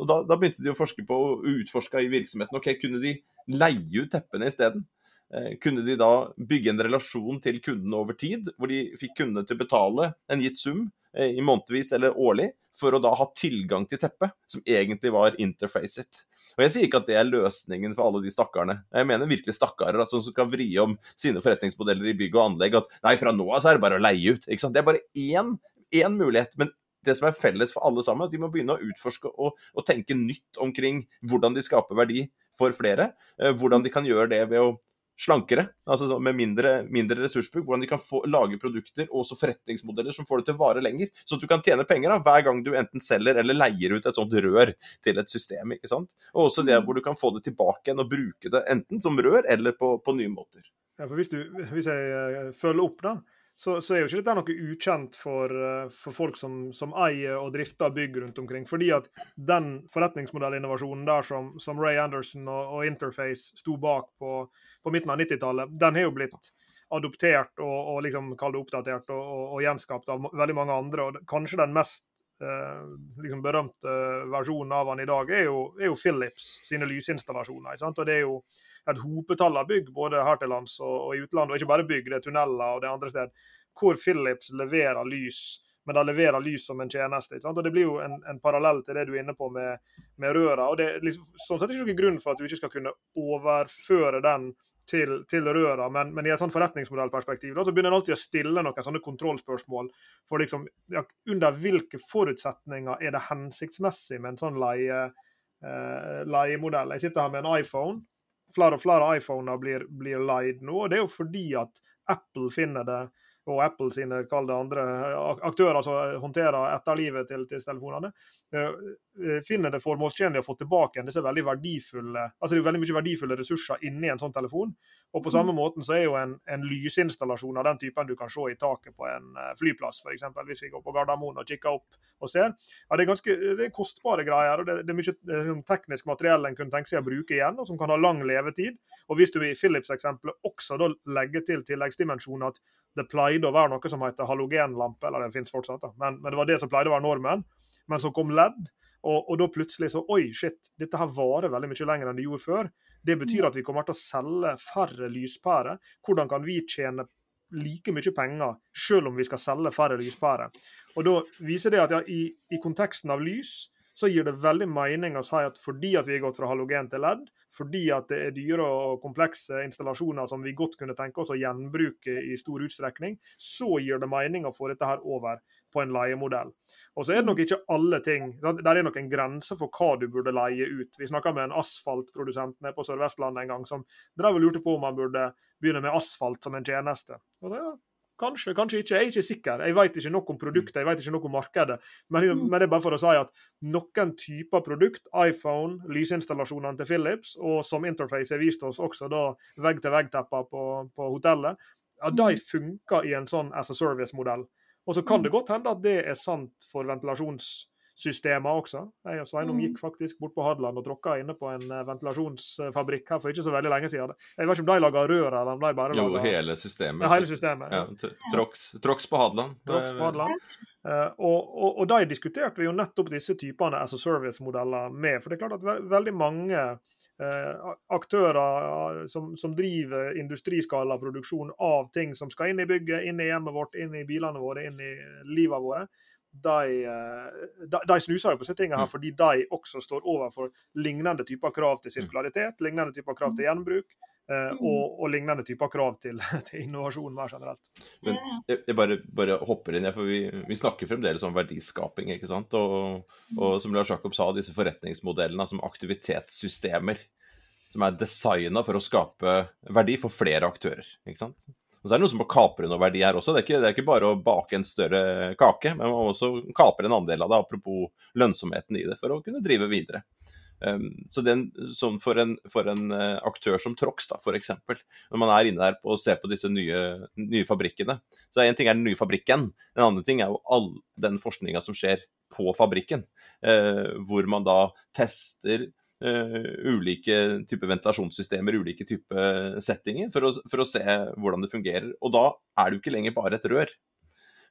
Da, da, begynte de å forske på og utforske i virksomheten. ok, Kunne de leie ut teppene isteden? Eh, kunne de da bygge en relasjon til kundene over tid, hvor de fikk kundene til å betale en gitt sum i månedvis eller årlig, for å da ha tilgang til teppet, som egentlig var interfacet. Og Jeg sier ikke at det er løsningen for alle de stakkarene. Jeg mener virkelig stakkarer altså, som skal vri om sine forretningsmodeller i bygg og anlegg. At nei, fra nå av så er det bare å leie ut. ikke sant? Det er bare én, én mulighet. men det som er felles for alle sammen, at de må begynne å utforske og, og tenke nytt omkring hvordan de skaper verdi for flere. Eh, hvordan de kan gjøre det ved å slankere, altså med mindre, mindre ressursbruk. Hvordan de kan få, lage produkter og også forretningsmodeller som får det til å vare lenger. Så at du kan tjene penger da, hver gang du enten selger eller leier ut et sånt rør til et system. ikke sant? Og også det mm. hvor du kan få det tilbake igjen og bruke det enten som rør eller på, på nye måter. Ja, for hvis, du, hvis jeg uh, følger opp, da, så, så, er jo ikke dette noe ukjent for, uh, for folk som, som, eier og drifter bygg rundt omkring. Fordi at den forretningsmodellinnovasjonen der som, som Ray Anderson og, og Interface sto bak på på midten av 90-tallet, den har jo blitt adoptert og, og liksom kall det oppdatert og, og, og, gjenskapt av veldig mange andre. og Kanskje den mest eh, liksom berømte versjonen av han i dag er jo, er jo Philips sine lysinstallasjoner. ikke sant? Og Det er jo et hopetall av bygg både her til lands og, og i utlandet, og ikke bare bygg, det er tunneler og det andre sted, hvor Philips leverer lys men de leverer lys som en tjeneste. ikke sant? Og Det blir jo en, en parallell til det du er inne på med, med røra. og det er liksom, sånn sett ikke noen grunn for at du ikke skal kunne overføre den til, til røra, men, men, i et sånn forretningsmodellperspektiv da, så begynner en alltid å stille noen sånne kontrollspørsmål. for liksom, ja, Under hvilke forutsetninger er det hensiktsmessig med en sånn leie, eh, leiemodell? Jeg sitter her med en iPhone. Flere og flere iPhoner blir, blir leid nå. og Det er jo fordi at Apple finner det og Apple sine kall andre aktører som håndterer etterlivet til, til telefonene, finner det formålstjenlig å få tilbake igjen disse veldig verdifulle altså det er veldig mye verdifulle ressurser inni en sånn telefon. Og på samme måten så er jo en, en lysinstallasjon av den typen du kan se i taket på en flyplass, f.eks. Hvis vi går på Gardermoen og kikker opp og ser. Ja, det er ganske det er kostbare greier. og Det, det er mye teknisk materiell en kunne tenke seg å bruke igjen, og som kan ha lang levetid. Og hvis du i Philips-eksempelet også da legger til tilleggsdimensjonen at det pleide å være noe som heter halogenlampe, eller det finnes fortsatt, da. Men, men det var det som pleide å være normen. Men så kom LED, og, og, da plutselig så Oi, shit, dette her varer veldig mye lenger enn det gjorde før. Det betyr at vi kommer til å selge færre lyspærer. Hvordan kan vi tjene like mye penger selv om vi skal selge færre lyspærer? Og da viser det at ja, i, i konteksten av lys så gir det veldig mening å si at fordi at vi har gått fra halogen til LED, fordi at det er dyre og komplekse installasjoner som vi godt kunne tenke oss å gjenbruke i stor utstrekning, så gir det mening å få dette her over på en leiemodell. Og så er det nok ikke alle ting. Der er nok en grense for hva du burde leie ut. Vi snakka med en asfaltprodusent nede på Sør-Vestlandet en gang som drev og lurte på om man burde begynne med asfalt som en tjeneste. Og det, Kanskje, kanskje ikke. Jeg er ikke sikker. Jeg vet ikke noe om produktet, jeg vet ikke noe om markedet. Men, mm. men, det er bare for å si at noen typer produkt, iPhone, lysinstallasjonene til Philips, og som Interface har vist oss også da vegg-til-vegg-tepper på, på, hotellet, ja, de mm. funker i en sånn as a service-modell. Og så kan mm. det godt hende at det er sant for ventilasjonssystemer også. Jeg og Sveinung mm. gikk faktisk bort på Hadeland og tråkka inne på en eh, ventilasjonsfabrikk her for ikke så veldig lenge siden. Jeg vet ikke om de laga rør, eller om de bare laga Jo, hele systemet. Ja, hele systemet. Ja. Trox, trox på Hadeland. Trox på Hadeland. Uh, og, og, og, de diskuterte vi jo nettopp disse typene as a service-modeller med. For det er klart at ve veldig mange uh, aktører som, som, driver industriskalaproduksjon av ting som skal inn i bygget, inn i hjemmet vårt, inn i bilene våre, inn i livet våre, de, eh, de, de, snuser jo på disse tingene her mm. fordi de også står overfor lignende typer krav til mm. sirkularitet, lignende typer krav til gjenbruk. Eh, mm. Og, og, lignende typer krav til, til, innovasjon mer generelt. Men jeg, jeg bare, bare, hopper inn, for vi, vi, snakker fremdeles om verdiskaping. ikke sant? Og, og som Lars Jakob sa, disse forretningsmodellene som aktivitetssystemer. Som er designa for å skape verdi for flere aktører. ikke sant? Og så er det noe som må kapre noe verdi her også. Det er, ikke, det er ikke bare å bake en større kake, men man må også kapre en andel av det, apropos lønnsomheten i det, for å kunne drive videre. Um, så den, sånn for, en, for en uh, aktør som Trox, da, f.eks., når man er inne der og ser på disse nye, nye fabrikkene så En ting er den nye fabrikken, en annen ting er jo all den forskninga som skjer på fabrikken. Uh, hvor man da tester Uh, ulike typer ventilasjonssystemer, ulike typer settinger, for å, for å, se hvordan det fungerer. Og da er det jo ikke lenger bare et rør.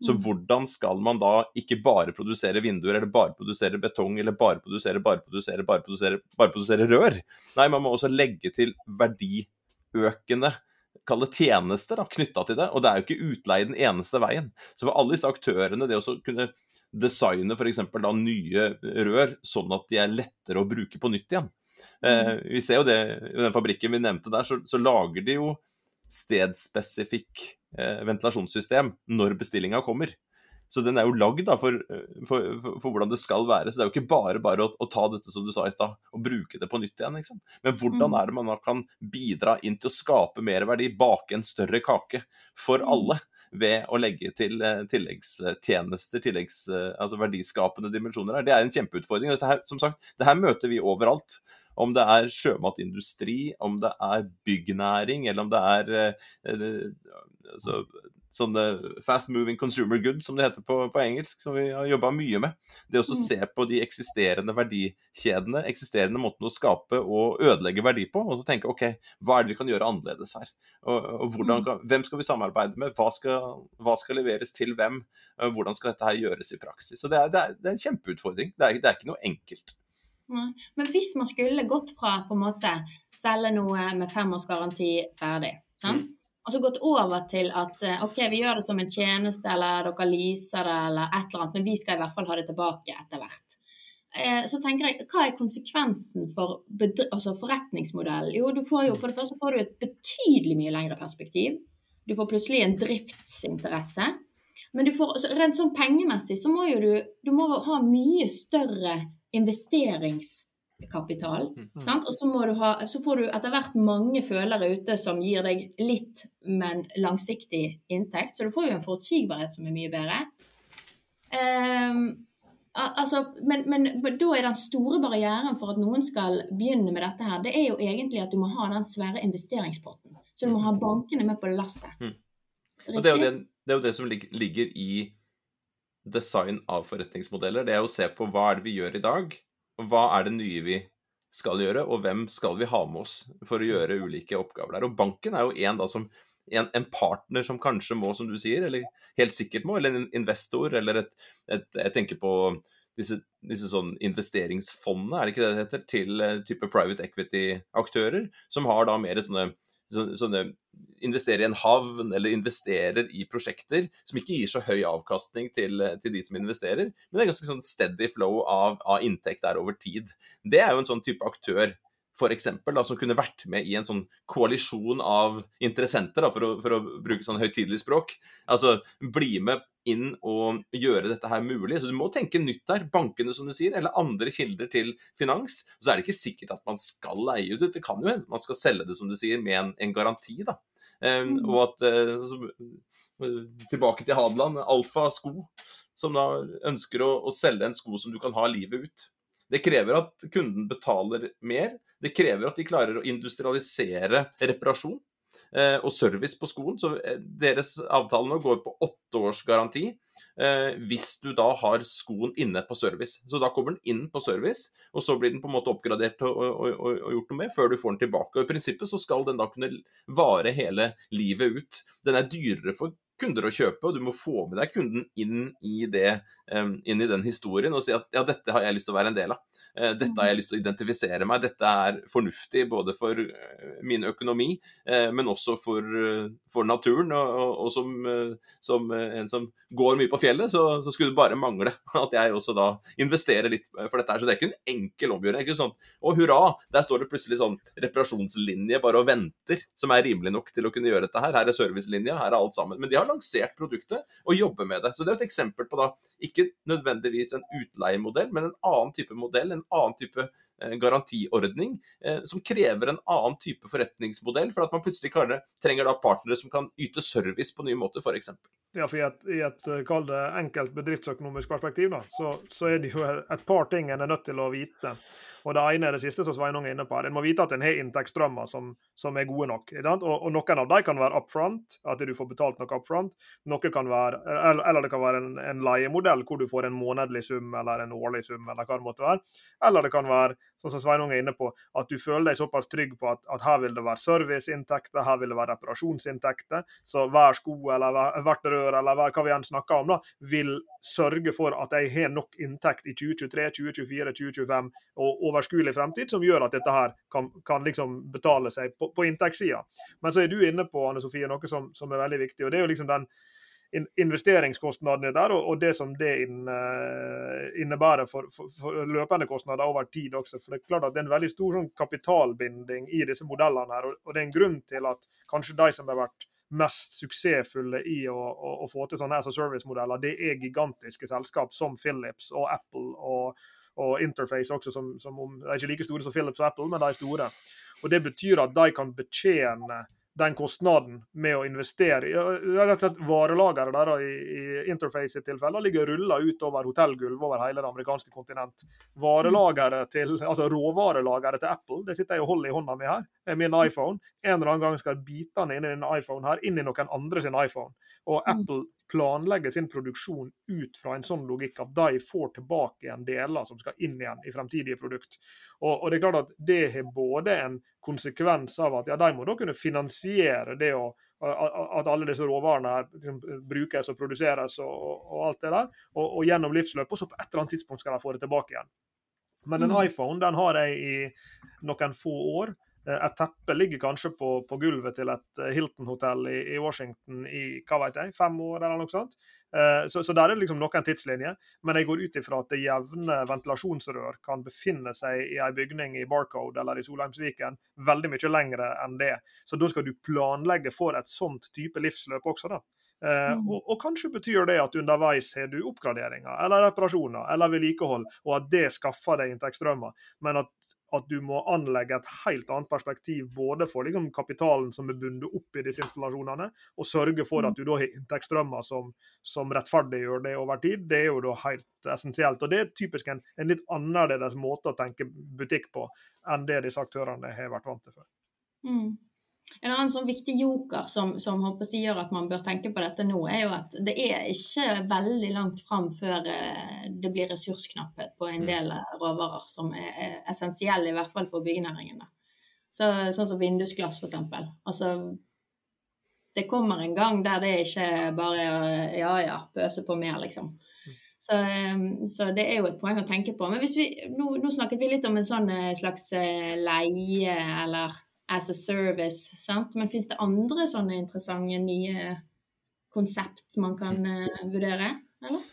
Så mm. hvordan skal man da ikke bare produsere vinduer, eller bare produsere betong, eller bare produsere, bare produsere, bare produsere, bare produsere rør? Nei, man må også legge til verdiøkende kalle tjenester knytta til det. Og det er jo ikke utleie den eneste veien. Så for alle disse aktørene, det å kunne designe f.eks. nye rør sånn at de er lettere å bruke på nytt igjen. Eh, mm. vi ser jo det i den fabrikken vi nevnte der, så, så lager de jo stedspesifikk ventilasjonssystem når bestillinga kommer. Så den er jo lagd for, for, for, for, hvordan det skal være. Så det er jo ikke bare bare å, å ta dette som du sa i stad, og bruke det på nytt igjen. Liksom. Men hvordan mm. er det man kan bidra inn til å skape mer verdi, bake en større kake for mm. alle? ved å legge til eh, tilleggstjenester, tilleggs, eh, altså verdiskapende dimensjoner her. Det er en kjempeutfordring. Dette her, som sagt, det her møter vi overalt. Om det er sjømatindustri, om det er byggnæring, eller om det er eh, altså, sånne fast moving consumer goods, som det heter på, på engelsk, som vi har jobba mye med. Det å mm. se på de eksisterende verdikjedene, eksisterende måten å skape og ødelegge verdi på, og så tenke OK, hva er det vi kan gjøre annerledes her? Og, og hvordan, mm. kan, hvem skal vi samarbeide med? Hva skal, hva skal, leveres til hvem? Hvordan skal dette her gjøres i praksis? Så det er, det er, det er en kjempeutfordring. Det er, det er ikke noe enkelt. Men hvis man skulle gått fra på en måte selge noe med femårsgaranti ferdig, sant? Mm altså gått over til at eh, OK, vi gjør det som en tjeneste, eller dere leaser det, eller et eller annet, men vi skal i hvert fall ha det tilbake etter hvert. Eh, så tenker jeg, Hva er konsekvensen for altså forretningsmodellen? Jo, du får jo, For det første får du et betydelig mye lengre perspektiv. Du får plutselig en driftsinteresse. Men du får, altså, rent sånn pengemessig så må jo du, du må ha mye større investerings kapital. Mm. Og så, ha, så, får du etter hvert mange følere ute som gir deg litt, men langsiktig inntekt. Så du får jo en forutsigbarhet som er mye bedre. Um, Altså, men, men, da er den store barrieren for at noen skal begynne med dette her, det er jo egentlig at du må ha den svære investeringspotten. Så du må ha bankene med på lasset. Mm. Og det er, det, det er, jo det, som ligger i design av forretningsmodeller. Det er å se på hva er det vi gjør i dag, og hva er det nye vi skal gjøre, og hvem skal vi ha med oss for å gjøre ulike oppgaver der. Og banken er jo en da som en, en, partner som kanskje må, som du sier, eller helt sikkert må, eller en investor, eller et, et Jeg tenker på disse, disse sånn investeringsfondene, er det ikke det det heter, til uh, type private equity-aktører, som har da mer sånne sånne investerer i en havn eller investerer i prosjekter som ikke gir så høy avkastning til, til de som investerer, men det er ganske sånn steady flow av, av, inntekt der over tid. Det er jo en sånn type aktør for eksempel, da, som kunne vært med i en sånn koalisjon av interessenter, da, for, å, for, å, bruke sånn høytidelig språk. Altså bli med inn og gjøre dette her mulig. Så du må tenke nytt der. Bankene, som du sier, eller andre kilder til finans. Så er det ikke sikkert at man skal leie ut. Det kan jo hende man skal selge det, som du sier, med en, en garanti. da. Um. Og at uh, Tilbake til Hadeland. Alfa sko, som da ønsker å, å selge en sko som du kan ha livet ut. Det krever at kunden betaler mer. Det krever at de klarer å industrialisere reparasjon og service på skoen. Så eh, deres avtale nå går på åtte års garanti eh, hvis du da har skoen inne på service. Så da kommer den inn på service, og så blir den på en måte oppgradert og, og, og, og gjort noe med før du får den tilbake. Og I prinsippet så skal den da kunne vare hele livet ut. Den er dyrere for kunder å kjøpe, og du må få med deg kunden inn i, det, inn i den historien og si at ja, dette har jeg lyst til å være en del av. Eh, dette har jeg lyst til å identifisere meg. Dette er fornuftig både for eh, min økonomi, eh, men også for, for naturen. Og, og, og som, som, en som går mye på fjellet, så, så, skulle det bare mangle at jeg også da investerer litt for dette her. Så det er ikke en enkel omgjøring. Ikke sånn å hurra, der står det plutselig sånn reparasjonslinje bare og venter, som er rimelig nok til å kunne gjøre dette her. Her er servicelinja, her er alt sammen. Men de har lansert produktet og jobber med det. Så det er et eksempel på da ikke nødvendigvis en utleiemodell, men en annen type modell. en annen type eh, garantiordning eh, som krever en annen type forretningsmodell, for at man plutselig trenger da partnere som kan yte service på nye måter, f.eks. Ja, for I et, i et eh, enkelt bedriftsøkonomisk perspektiv da, så, så, er det jo et par ting en er nødt til å vite. Og Det ene er det siste som Sveinung er inne på. her. En må vite at en har inntektsstrømmer som, som, er gode nok. Og, og, Noen av dem kan være up front, at du får betalt noe up front. Noe kan være, eller, eller det kan være en, en, leiemodell hvor du får en månedlig sum eller en årlig sum. eller hva det måtte være. Eller det kan være sånn som Sveinung er inne på, at du føler deg såpass trygg på at, at her vil det være serviceinntekter, her vil det være reparasjonsinntekter. Så hver sko eller hvert rør eller hver, hva vi enn snakker om, da, vil sørge for at jeg har nok inntekt i 2023, 2024, 2025 og overskuelig fremtid, som gjør at dette her kan, kan liksom betale seg på, på inntektssida. Men så er du inne på Anne Sofie, noe som, som, er veldig viktig. og det er jo liksom den investeringskostnadene der, og, det som det innebærer for, for, for, løpende kostnader over tid også. For Det er klart at det er en veldig stor sånn, kapitalbinding i disse modellene. her, og, og, Det er en grunn til at kanskje de som har vært mest suksessfulle i å, å, å få til sånne as a service-modeller, det er gigantiske selskap som Philips og Apple og og Interface også, som, som om, de er ikke like store som Philips og Apple, men de er store. Og Det betyr at de kan betjene den kostnaden med å investere i rett og slett Varelageret der i, i Interface i tilfelle ligger rulla utover hotellgulv over hele det amerikanske kontinent. Varelageret til, altså Råvarelageret til Apple det sitter jeg og holder i hånda mi her, med min iPhone. En eller annen gang skal bitene inn i denne iPhone her, inn i noen andre sin iPhone. Og mm. Apple planlegger sin produksjon ut fra en sånn logikk at de får tilbake igjen deler som skal inn igjen i fremtidige produkt. Og, og det er klart at det har både en konsekvens av at ja, de må da kunne finansiere det å at alle disse råvarene liksom, brukes og produseres og, og, alt det der, og, og gjennom livsløpet. Og så på et eller annet tidspunkt skal de få det tilbake igjen. Men en mm. iPhone den har jeg i noen få år. Eh, et teppe ligger kanskje på, på gulvet til et eh, Hilton-hotell i, i, Washington i hva vet jeg, fem år eller noe sånt. Eh, så, så, der er det liksom noen tidslinjer. Men jeg går ut ifra at det jevne ventilasjonsrør kan befinne seg i en bygning i Barcode eller i Solheimsviken veldig mye lengre enn det. Så da skal du planlegge for et sånt type livsløp også, da. Eh, Mm. og, og kanskje betyr det at underveis har du oppgraderinger eller reparasjoner eller vedlikehold, og at det skaffer deg inntektsstrømmer. Men at, at du må anlegge et helt annet perspektiv både for liksom, kapitalen som er bundet opp i disse installasjonene, og sørge for at du da har inntektsstrømmer som, som rettferdiggjør det over tid, det er jo da helt essensielt. Og Det er typisk en, en litt annerledes måte å tenke butikk på enn det disse aktørene har vært vant til før. Mm. En annen sånn viktig joker som, som jeg gjør at man bør tenke på dette nå, er jo at det er ikke veldig langt fram før eh, det blir ressursknapphet på en del eh, råvarer som er, essensielle, i hvert fall for byggenæringen. Så, sånn som vindusglass, eksempel. Altså, det kommer en gang der det ikke bare er ja ja, pøse på mer, liksom. Så, eh, så det er jo et poeng å tenke på. Men hvis vi, nå, nå snakket vi litt om en sånn eh, slags leie eller as a service, sant? Men finnes det andre sånne interessante nye konsept man kan uh, vurdere, eller?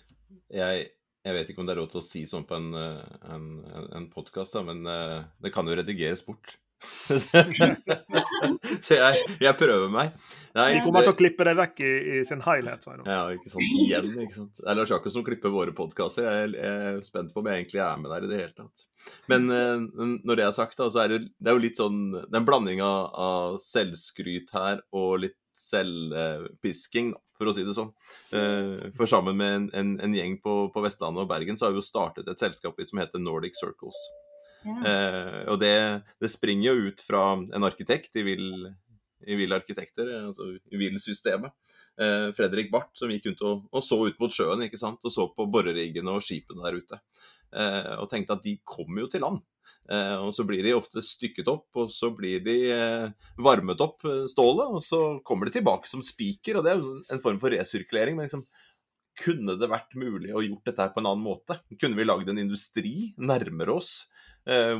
Jeg, jeg vet ikke om det er råd til å si sånn på en, eh, en, en, en podkast, men uh, det kan jo redigeres bort. Så jeg, jeg prøver meg. Nei, Vi kommer til å klippe det vekk i, i sin helhet. Ja, ikke sant. Igjen, ikke sant. Det er Lars Jakob som klipper våre podkaster. Jeg, jeg er spent på om jeg egentlig er med der i det hele tatt. Men eh, når det er sagt, da, så er det, det er jo litt sånn Det er en blanding av, av selvskryt her og litt selvpisking, for å si det sånn. Eh, for sammen med en, en, en gjeng på, på Vestlandet og Bergen så har vi jo startet et selskap som heter Nordic Circles. Eh, og det, det springer jo ut fra en arkitekt i Vill, i Vill Arkitekter, altså i Vill-systemet. Eh, Fredrik Barth, som gikk rundt og, og så ut mot sjøen ikke sant? og så på boreriggene og skipene der ute. Eh, og tenkte at de kommer jo til land. Eh, og så blir de ofte stykket opp, og så blir de eh, varmet opp, eh, stålet, og så kommer de tilbake som spiker. Og det er jo en form for resirkulering. men liksom kunne det vært mulig å gjort dette på en annen måte? Kunne vi lagd en industri nærmere oss,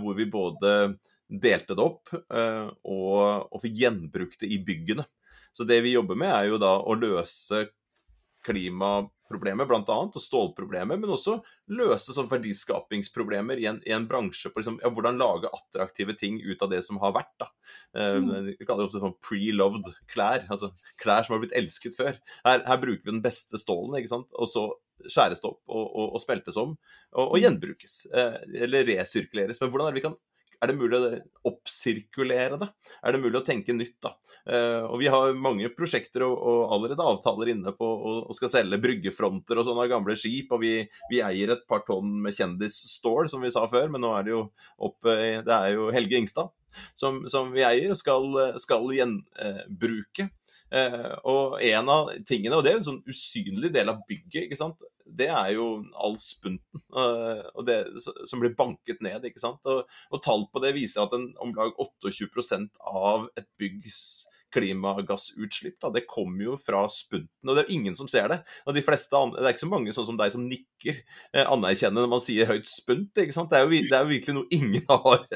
hvor vi både delte det opp eh, og, og fikk gjenbrukt det i byggene? Så det vi jobber med, er jo da å løse klimaproblemet bl.a., og stålproblemet, men også løse sånn verdiskapingsproblemer i en, i en bransje på liksom, ja, hvordan lage attraktive ting ut av det som har vært. da. Eh, Mm. Vi kaller det ofte sånn pre-loved klær, altså klær som har blitt elsket før. Her, her bruker vi den beste stålen, ikke sant? og så skjæres opp og, og, og speltes om, og, og gjenbrukes. Eh, eller resirkuleres. Men hvordan er det vi kan er det mulig å oppsirkulere det? Er det mulig å tenke nytt, da? Eh, og vi har mange prosjekter og, og allerede avtaler inne på og skal selge bryggefronter og sånne gamle skip. Og vi, vi eier et par tonn med kjendisstål, som vi sa før, men nå er det jo opp Det er jo Helge Ingstad som, som vi eier skal, skal gjenbruke. Eh, og en av tingene, og det er jo en sånn usynlig del av bygget, ikke sant? det er jo all spunten eh, det, som blir banket ned. ikke sant? Og, og tall på det viser at en, om lag 28% av et byggs klimagassutslipp, da, det kommer jo fra spunten. Og det er ingen som ser det. Og de fleste, Det er ikke så mange sånn som deg som nikker eh, anerkjennende når man sier høyt spunt. ikke sant? Det er jo, det er jo virkelig noe ingen har.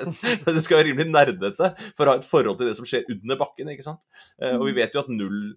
Du skal være rimelig nerdete for å ha et forhold til det som skjer under bakken. ikke sant? Eh, og vi vet jo at null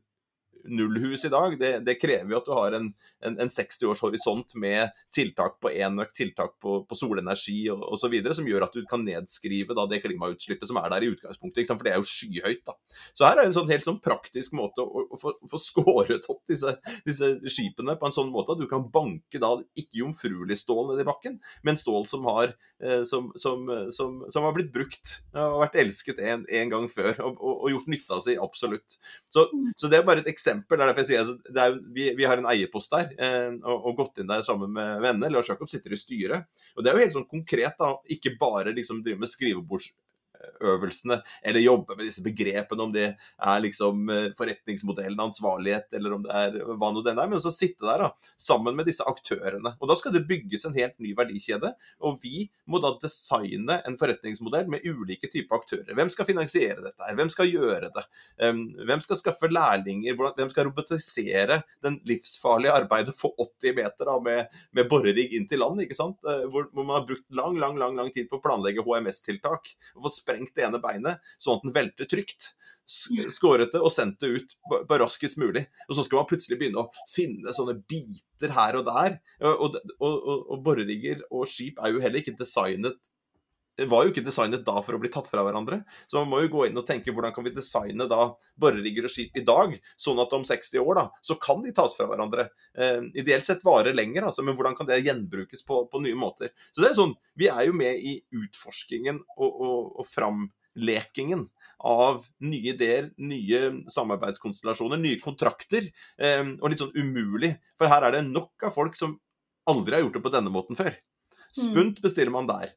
nullhus i dag, det, det krever jo at du har en, en, en 60 års horisont med tiltak på enøk, tiltak på, på solenergi osv., som gjør at du kan nedskrive da, det klimautslippet som er der i utgangspunktet. For det er jo skyhøyt. da. Så her er en sånn helt sånn praktisk måte å, å, få, få skåret opp disse, disse skipene på en sånn måte at du kan banke da ikke jomfruelig stål ned i bakken, men stål som har, eh, som, som, som, som har blitt brukt og vært elsket en, en gang før, og, og, og gjort nytte av seg absolutt. Så, så det er bare et eksempel. Det er derfor jeg sier altså, er, vi, vi har en eierpost der, eh, og, og gått inn der sammen med venner. Lars Jakob sitter i styret. Og det er jo helt sånn konkret, da. Ikke bare liksom drive med skrivebordsøvelsene eller jobbe med disse begrepene, om det er liksom eh, forretningsmodellen, ansvarlighet, eller om det er hva nå den er, men også sitte der da, sammen med disse aktørene. Og da skal det bygges en helt ny verdikjede, og vi må da designe en forretningsmodell med ulike typer aktører. Hvem skal finansiere dette her? Hvem skal gjøre det? Um, hvem skal skaffe lærlinger? Hvem skal robotisere den livsfarlige arbeidet for 80 meter da, med, med borerigg inn til land? ikke sant? Eh, Hvor, hvor man har brukt lang lang, lang, lang tid på å planlegge HMS-tiltak få sprengt det ene beinet sånn at den velter trygt. Skåret det og sendt det ut på raskest mulig. Og så skal man plutselig begynne å finne sånne biter her og der. Og, og, og, og borerigger og skip er jo heller ikke designet var jo ikke designet da for å bli tatt fra hverandre. Så man må jo gå inn og tenke hvordan kan vi designe da borerigger og skip i dag, sånn at om 60 år da, så kan de tas fra hverandre. Eh, ideelt sett varer lenger, altså, men hvordan kan det gjenbrukes på, på, nye måter. Så det er sånn, Vi er jo med i utforskingen og, og, og framlekingen av nye ideer, nye samarbeidskonstellasjoner, nye kontrakter. Eh, og litt sånn umulig, for her er det nok av folk som aldri har gjort det på denne måten før. Mm. Spunt bestiller man der.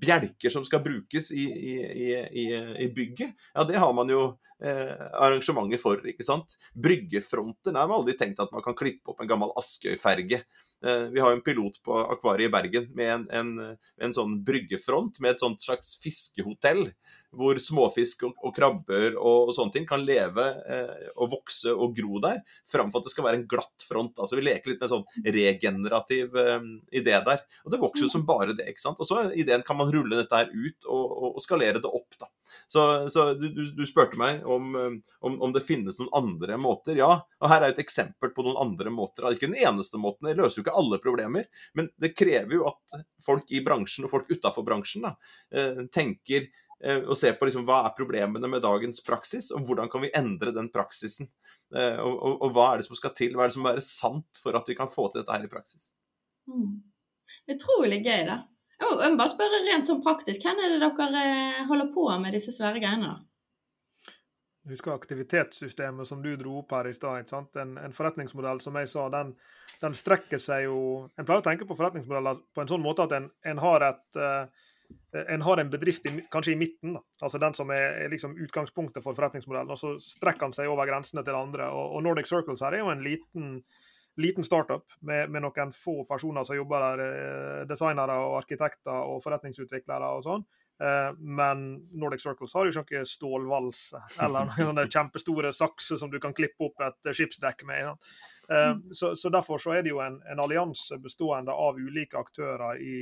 Bjelker som skal brukes i, i, i, i, bygget, ja det har man jo eh, arrangementer for, ikke sant. Bryggefronter, der har aldri tenkt at man kan klippe opp en gammel Askøy-ferge. Eh, vi har jo en pilot på Akvariet i Bergen med en, en, en sånn bryggefront med et slags fiskehotell hvor småfisk og, og krabber og, og, sånne ting kan leve eh, og vokse og gro der, framfor at det skal være en glatt front. Altså Vi leker litt med en sånn regenerativ eh, idé der. Og det vokser jo som bare det. ikke sant? Og så ideen kan man rulle dette her ut og, og skalere det opp. da. Så, så du, du, du, spurte meg om, eh, om, om, det finnes noen andre måter. Ja, og her er jo et eksempel på noen andre måter. Ikke den eneste måten, det løser jo ikke alle problemer, men det krever jo at folk i bransjen og folk utafor bransjen da, eh, tenker og se på liksom, hva er problemene med dagens praksis, og hvordan kan vi endre den praksisen. Eh, og, og, og, hva er det som skal til, hva er det som må være sant for at vi kan få til dette her i praksis. Mm. Utrolig gøy, da. Jeg må bare spørre rent sånn praktisk, hvem er det dere eh, holder på med disse svære greiene? da? Husker aktivitetssystemet som du dro opp her i stad. En, en, forretningsmodell som jeg sa, den, den, strekker seg jo En pleier å tenke på forretningsmodeller på en sånn måte at en, en har et uh, en har en bedrift i, kanskje i midten, da. altså den som er, er liksom utgangspunktet for forretningsmodellen. og Så strekker han seg over grensene til andre. Og, og Nordic Circles her er jo en liten, liten startup med, med, noen få personer som jobber der. Eh, designere og arkitekter og forretningsutviklere og sånn. Eh, men Nordic Circles har jo ikke stålvalse eller noen kjempestore sakser som du kan klippe opp et skipsdekk med. Eh, så, så Derfor så er det jo en, en allianse bestående av ulike aktører i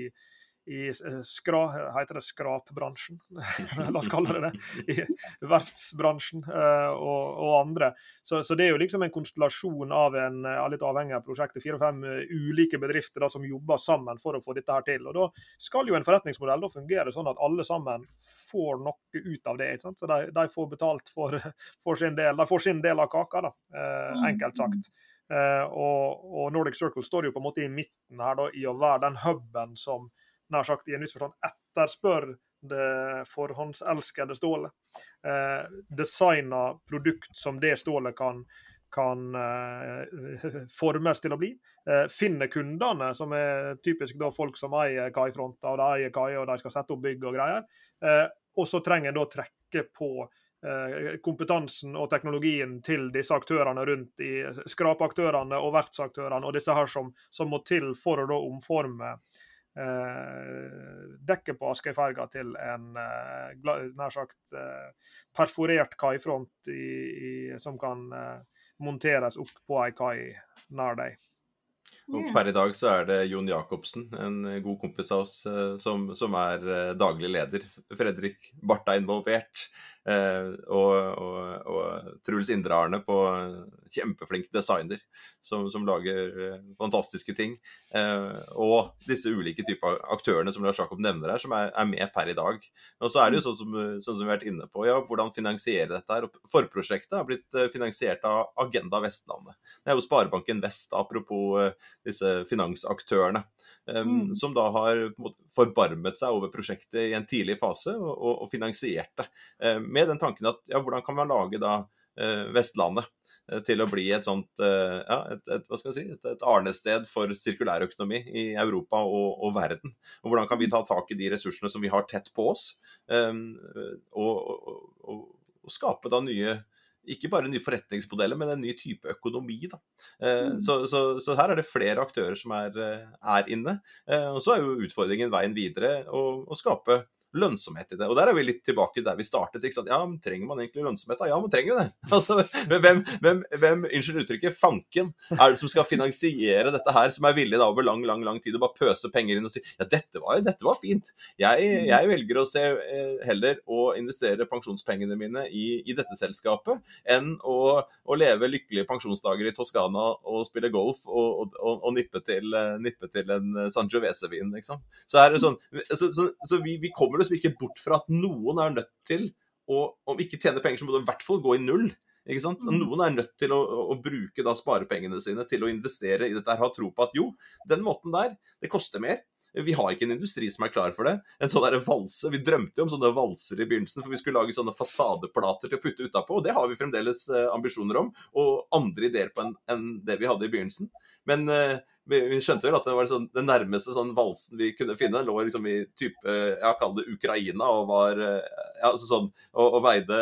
i eh, skra, heter det skrapbransjen, la oss kalle det det, i verftsbransjen uh, og, og, andre. Så, så, det er jo liksom en konstellasjon av en litt avhengig av prosjektet, fire-fem uh, ulike bedrifter da, som jobber sammen for å få dette her til. Og Da skal jo en forretningsmodell da fungere sånn at alle sammen får noe ut av det. Så de, de, får betalt for, for, sin del, de får sin del av kaka, da, mm. enkelt sagt. Og, og, Nordic Circle står jo på en måte i midten her da, i å være den huben som nær sagt i en viss forstand etterspør det forhåndselskede stålet. Eh, designa produkt som det stålet kan, kan eh, formes til å bli. Eh, finne kundene, som er typisk da folk som eier kaifronter, og de eier kaier og de skal sette opp bygg og greier. Eh, og så trenger en da trekke på eh, kompetansen og teknologien til disse aktørene rundt i skrapeaktørene og verftsaktørene og disse her som, som må til for å da omforme dekket på Askøyferga til en eh, nær sagt eh, perforert kaifront i, i, som kan eh, monteres opp på ei kai nær deg. Og per i dag så er det Jon Jacobsen, en god kompis av oss, eh, som, som er eh, daglig leder. Fredrik Barth er involvert. Eh, og, og, og, Truls Indre-Arne på kjempeflink designer som, som, lager eh, fantastiske ting. Eh, og disse ulike typer aktørene som Lars Jakob nevner her, som er, er, med per i dag. Og så er det jo sånn som, sånn som vi har vært inne på, ja, hvordan finansiere dette her. Forprosjektet har blitt finansiert av Agenda Vestlandet. Det er jo Sparebanken Vest, apropos disse finansaktørene, mm. som da har forbarmet seg over prosjektet i en tidlig fase og, og, og finansiert det med den tanken at ja, hvordan kan man lage da eh, Vestlandet eh, til å bli et sånt eh, ja, et, et, hva skal jeg si, et, et arnested for sirkulærøkonomi i Europa og, og, verden. Og Hvordan kan vi ta tak i de ressursene som vi har tett på oss, um, og, og, og, skape da nye ikke bare nye forretningsmodeller, men en ny type økonomi. Da. Mm. Så, så, så, her er det flere aktører som er, er inne. Og så er jo utfordringen veien videre å skape lønnsomhet i det. Og der er vi litt tilbake der vi startet. ikke sant? Ja, men Trenger man egentlig lønnsomhet? Ja, man trenger jo det. Altså, hvem, hvem, hvem unnskyld uttrykket, fanken er det som skal finansiere dette her, som er villig da over lang lang, lang tid å bare pøse penger inn og si ja, dette var, dette var fint. Jeg, mm. jeg, velger å se eh, heller å investere pensjonspengene mine i, i dette selskapet enn å, å, leve lykkelige pensjonsdager i Toskana og spille golf og, og, og nippe, til, nippe, til, en Sangiovese-vin, liksom. Så, det sånn, så, så, så vi, vi kommer kommer liksom ikke bort fra at noen er nødt til å Om ikke tjene penger, så må det i hvert fall gå i null. Ikke sant? Og Noen er nødt til å, å bruke da sparepengene sine til å investere i dette, her, ha tro på at jo, den måten der, det koster mer. Vi har ikke en industri som er klar for det. En sånn der valse, Vi drømte jo om sånne valser i begynnelsen, for vi skulle lage sånne fasadeplater til å putte utapå. Og det har vi fremdeles eh, ambisjoner om, og andre ideer på enn en det vi hadde i begynnelsen. Men uh, vi, skjønte vel at det var sånn, den nærmeste sånn valsen vi kunne finne, lå liksom i type Jeg kall det Ukraina, og var ja, altså sånn, og, og veide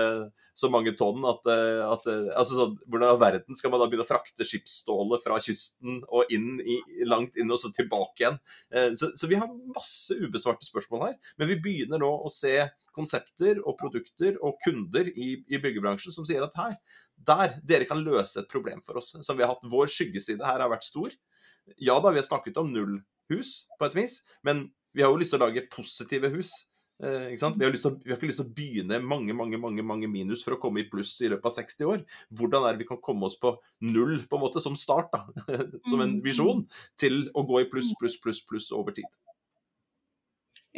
så mange tonn at, eh, at eh, altså sånn, Hvordan i verden skal man da begynne å frakte skipsstålet fra kysten og inn i, langt inn og så tilbake igjen? Eh, så, så, vi har masse ubesvarte spørsmål her. Men vi begynner nå å se konsepter og produkter og kunder i, i byggebransjen som sier at her, der, dere kan løse et problem for oss. Som vi har hatt, Vår skyggeside her har vært stor. Ja da, vi har snakket om null hus på et vis, men vi har jo lyst til å lage positive hus. Eh, vi, har å, vi, har ikke lyst til å begynne mange mange, mange, mange minus for å komme i pluss i løpet av 60 år. Hvordan er det vi kan komme oss på null på en måte som start, da, som en mm. visjon, til å gå i pluss, pluss, pluss, pluss over tid?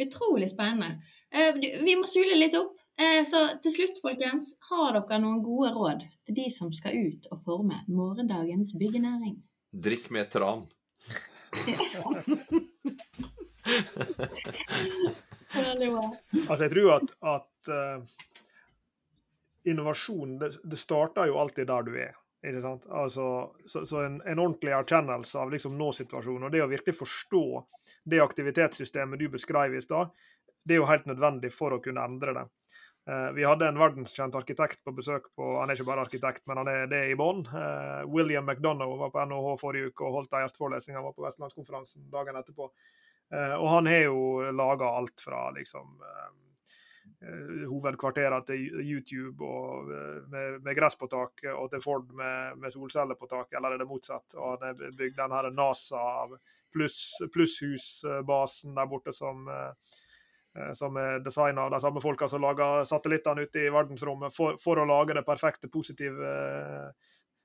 Utrolig spennende. Eh, vi må sule litt opp. Eh, så til slutt, folkens, har dere noen gode råd til de som skal ut og forme morgendagens byggenæring? Drikk med tran. Altså, jeg tror at, at uh, innovasjon det, det, starter jo alltid der du er. Ikke sant? Altså, så, så en, en, ordentlig erkjennelse av liksom nå-situasjonen, og det å virkelig forstå det aktivitetssystemet du beskrev i stad, det er jo helt nødvendig for å kunne endre det. Uh, vi hadde en verdenskjent arkitekt på besøk på Han er ikke bare arkitekt, men han er det i bånn. Uh, William McDonagh var på NHH forrige uke og holdt en gjesteforelesning. Han var på Vestlandskonferansen dagen etterpå. Eh, og han har jo laga alt fra liksom eh, eh, til YouTube og med, med, gress på taket, og til Ford med, med solceller på taket, eller er det motsatt? Og han har bygd den her NASA plusshusbasen der borte som som er designa av de samme folka som lager satellittene ute i verdensrommet, for, for, å lage det perfekte, positive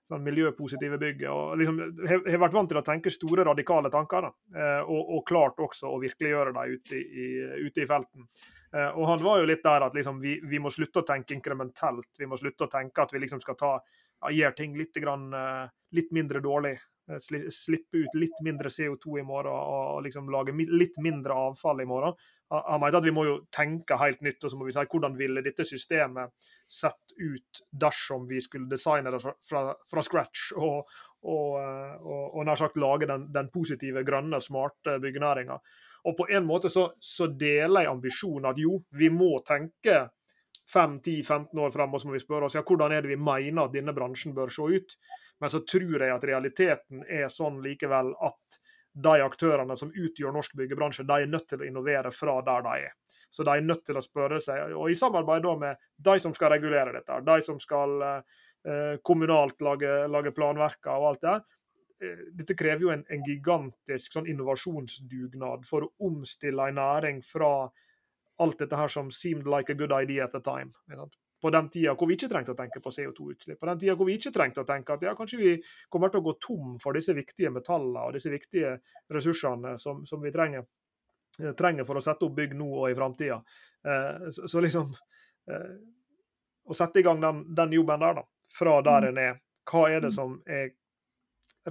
sånn miljøpositive bygget. og liksom, Har vært vant til å tenke store, radikale tanker. Da, eh, og, og, klart også å virkeliggjøre dem ute i, ute i felten. Eh, og Han var jo litt der at liksom, vi, vi, må slutte å tenke inkrementelt. Vi må slutte å tenke at vi liksom skal ta, ja, gjøre ting litt, grann, eh, litt mindre dårlig. Slippe ut litt mindre CO2 i morgen og liksom lage litt mindre avfall i morgen. Han mente at vi må jo tenke helt nytt, og så må vi si hvordan ville dette systemet sett ut dersom vi skulle designe det fra, fra, scratch og, og, og, og, nær sagt lage den, den positive, grønne, smarte byggenæringa. Og på en måte så, så deler jeg ambisjonen at jo, vi må tenke 5-10-15 år frem, og så må vi spørre oss ja, hvordan er det vi mener at denne bransjen bør se ut. Men så tror jeg at realiteten er sånn likevel at de aktørene som utgjør norsk byggebransje, de er nødt til å innovere fra der de er. Så de er nødt til å spørre seg, og i samarbeid da med de som skal regulere dette, de som skal eh, kommunalt lage, lage planverker og alt det, der. dette krever jo en, en gigantisk sånn innovasjonsdugnad for å omstille en næring fra alt dette her som seemed like a good idea at the time på den tida hvor vi ikke trengte å tenke på CO2-utslipp. På den tida hvor vi ikke trengte å tenke at ja, kanskje vi kommer til å gå tom for disse viktige metallene og disse viktige ressursene som, som vi trenger, eh, trenger, for å sette opp bygg nå og i framtida. Eh, så, så, liksom eh, Å sette i gang den, den jobben der, da, fra der mm. en er. Hva er det mm. som er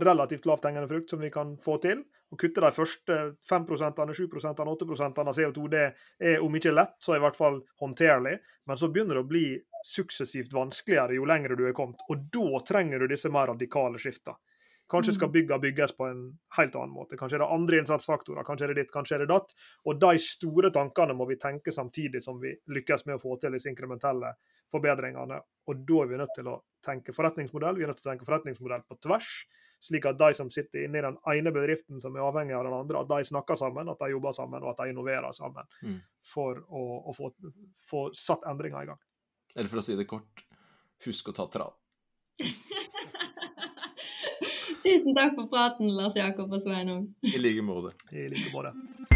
relativt lavthengende frukt som vi kan få til? Å kutte de første 5% 7% 8 av CO2 det er om ikke lett, så i hvert fall håndterlig. Men så begynner det å bli suksessivt vanskeligere jo lenger du er kommet. Og da trenger du disse mer radikale skiftene. Kanskje skal mm. bygga bygges på en helt annen måte. Kanskje er det andre innsatsfaktorer, kanskje er det ditt, kanskje er det datt. Og de store tankene må vi tenke samtidig som vi lykkes med å få til disse inkrementelle forbedringene. Og da er vi nødt til å tenke forretningsmodell. Vi er nødt til å tenke forretningsmodell på tvers slik at de som sitter inne i den ene bedriften som er avhengig av den andre, at de snakker sammen, at de jobber sammen og at de innoverer sammen mm. for å, å få, få, satt endringer i gang. Eller for å si det kort, husk å ta tran. Tusen takk for praten, Lars Jakob og Sveinung. I like måte. I like måte.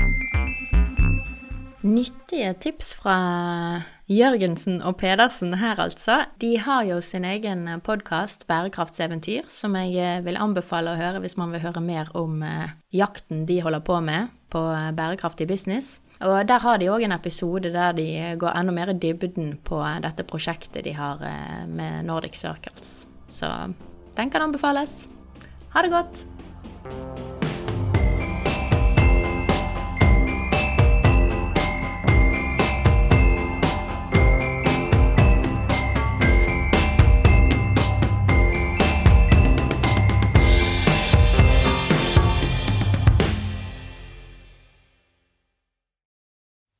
Nyttige tips fra Jørgensen og Pedersen her, altså. De har jo sin egen podkast, Bærekraftseventyr, som jeg eh, vil anbefale å høre hvis man vil høre mer om eh, jakten de holder på med på eh, bærekraftig business. Og der har de òg en episode der de går enda mer i dybden på dette prosjektet de har eh, med Nordic Circles. Så den kan anbefales. Ha det godt!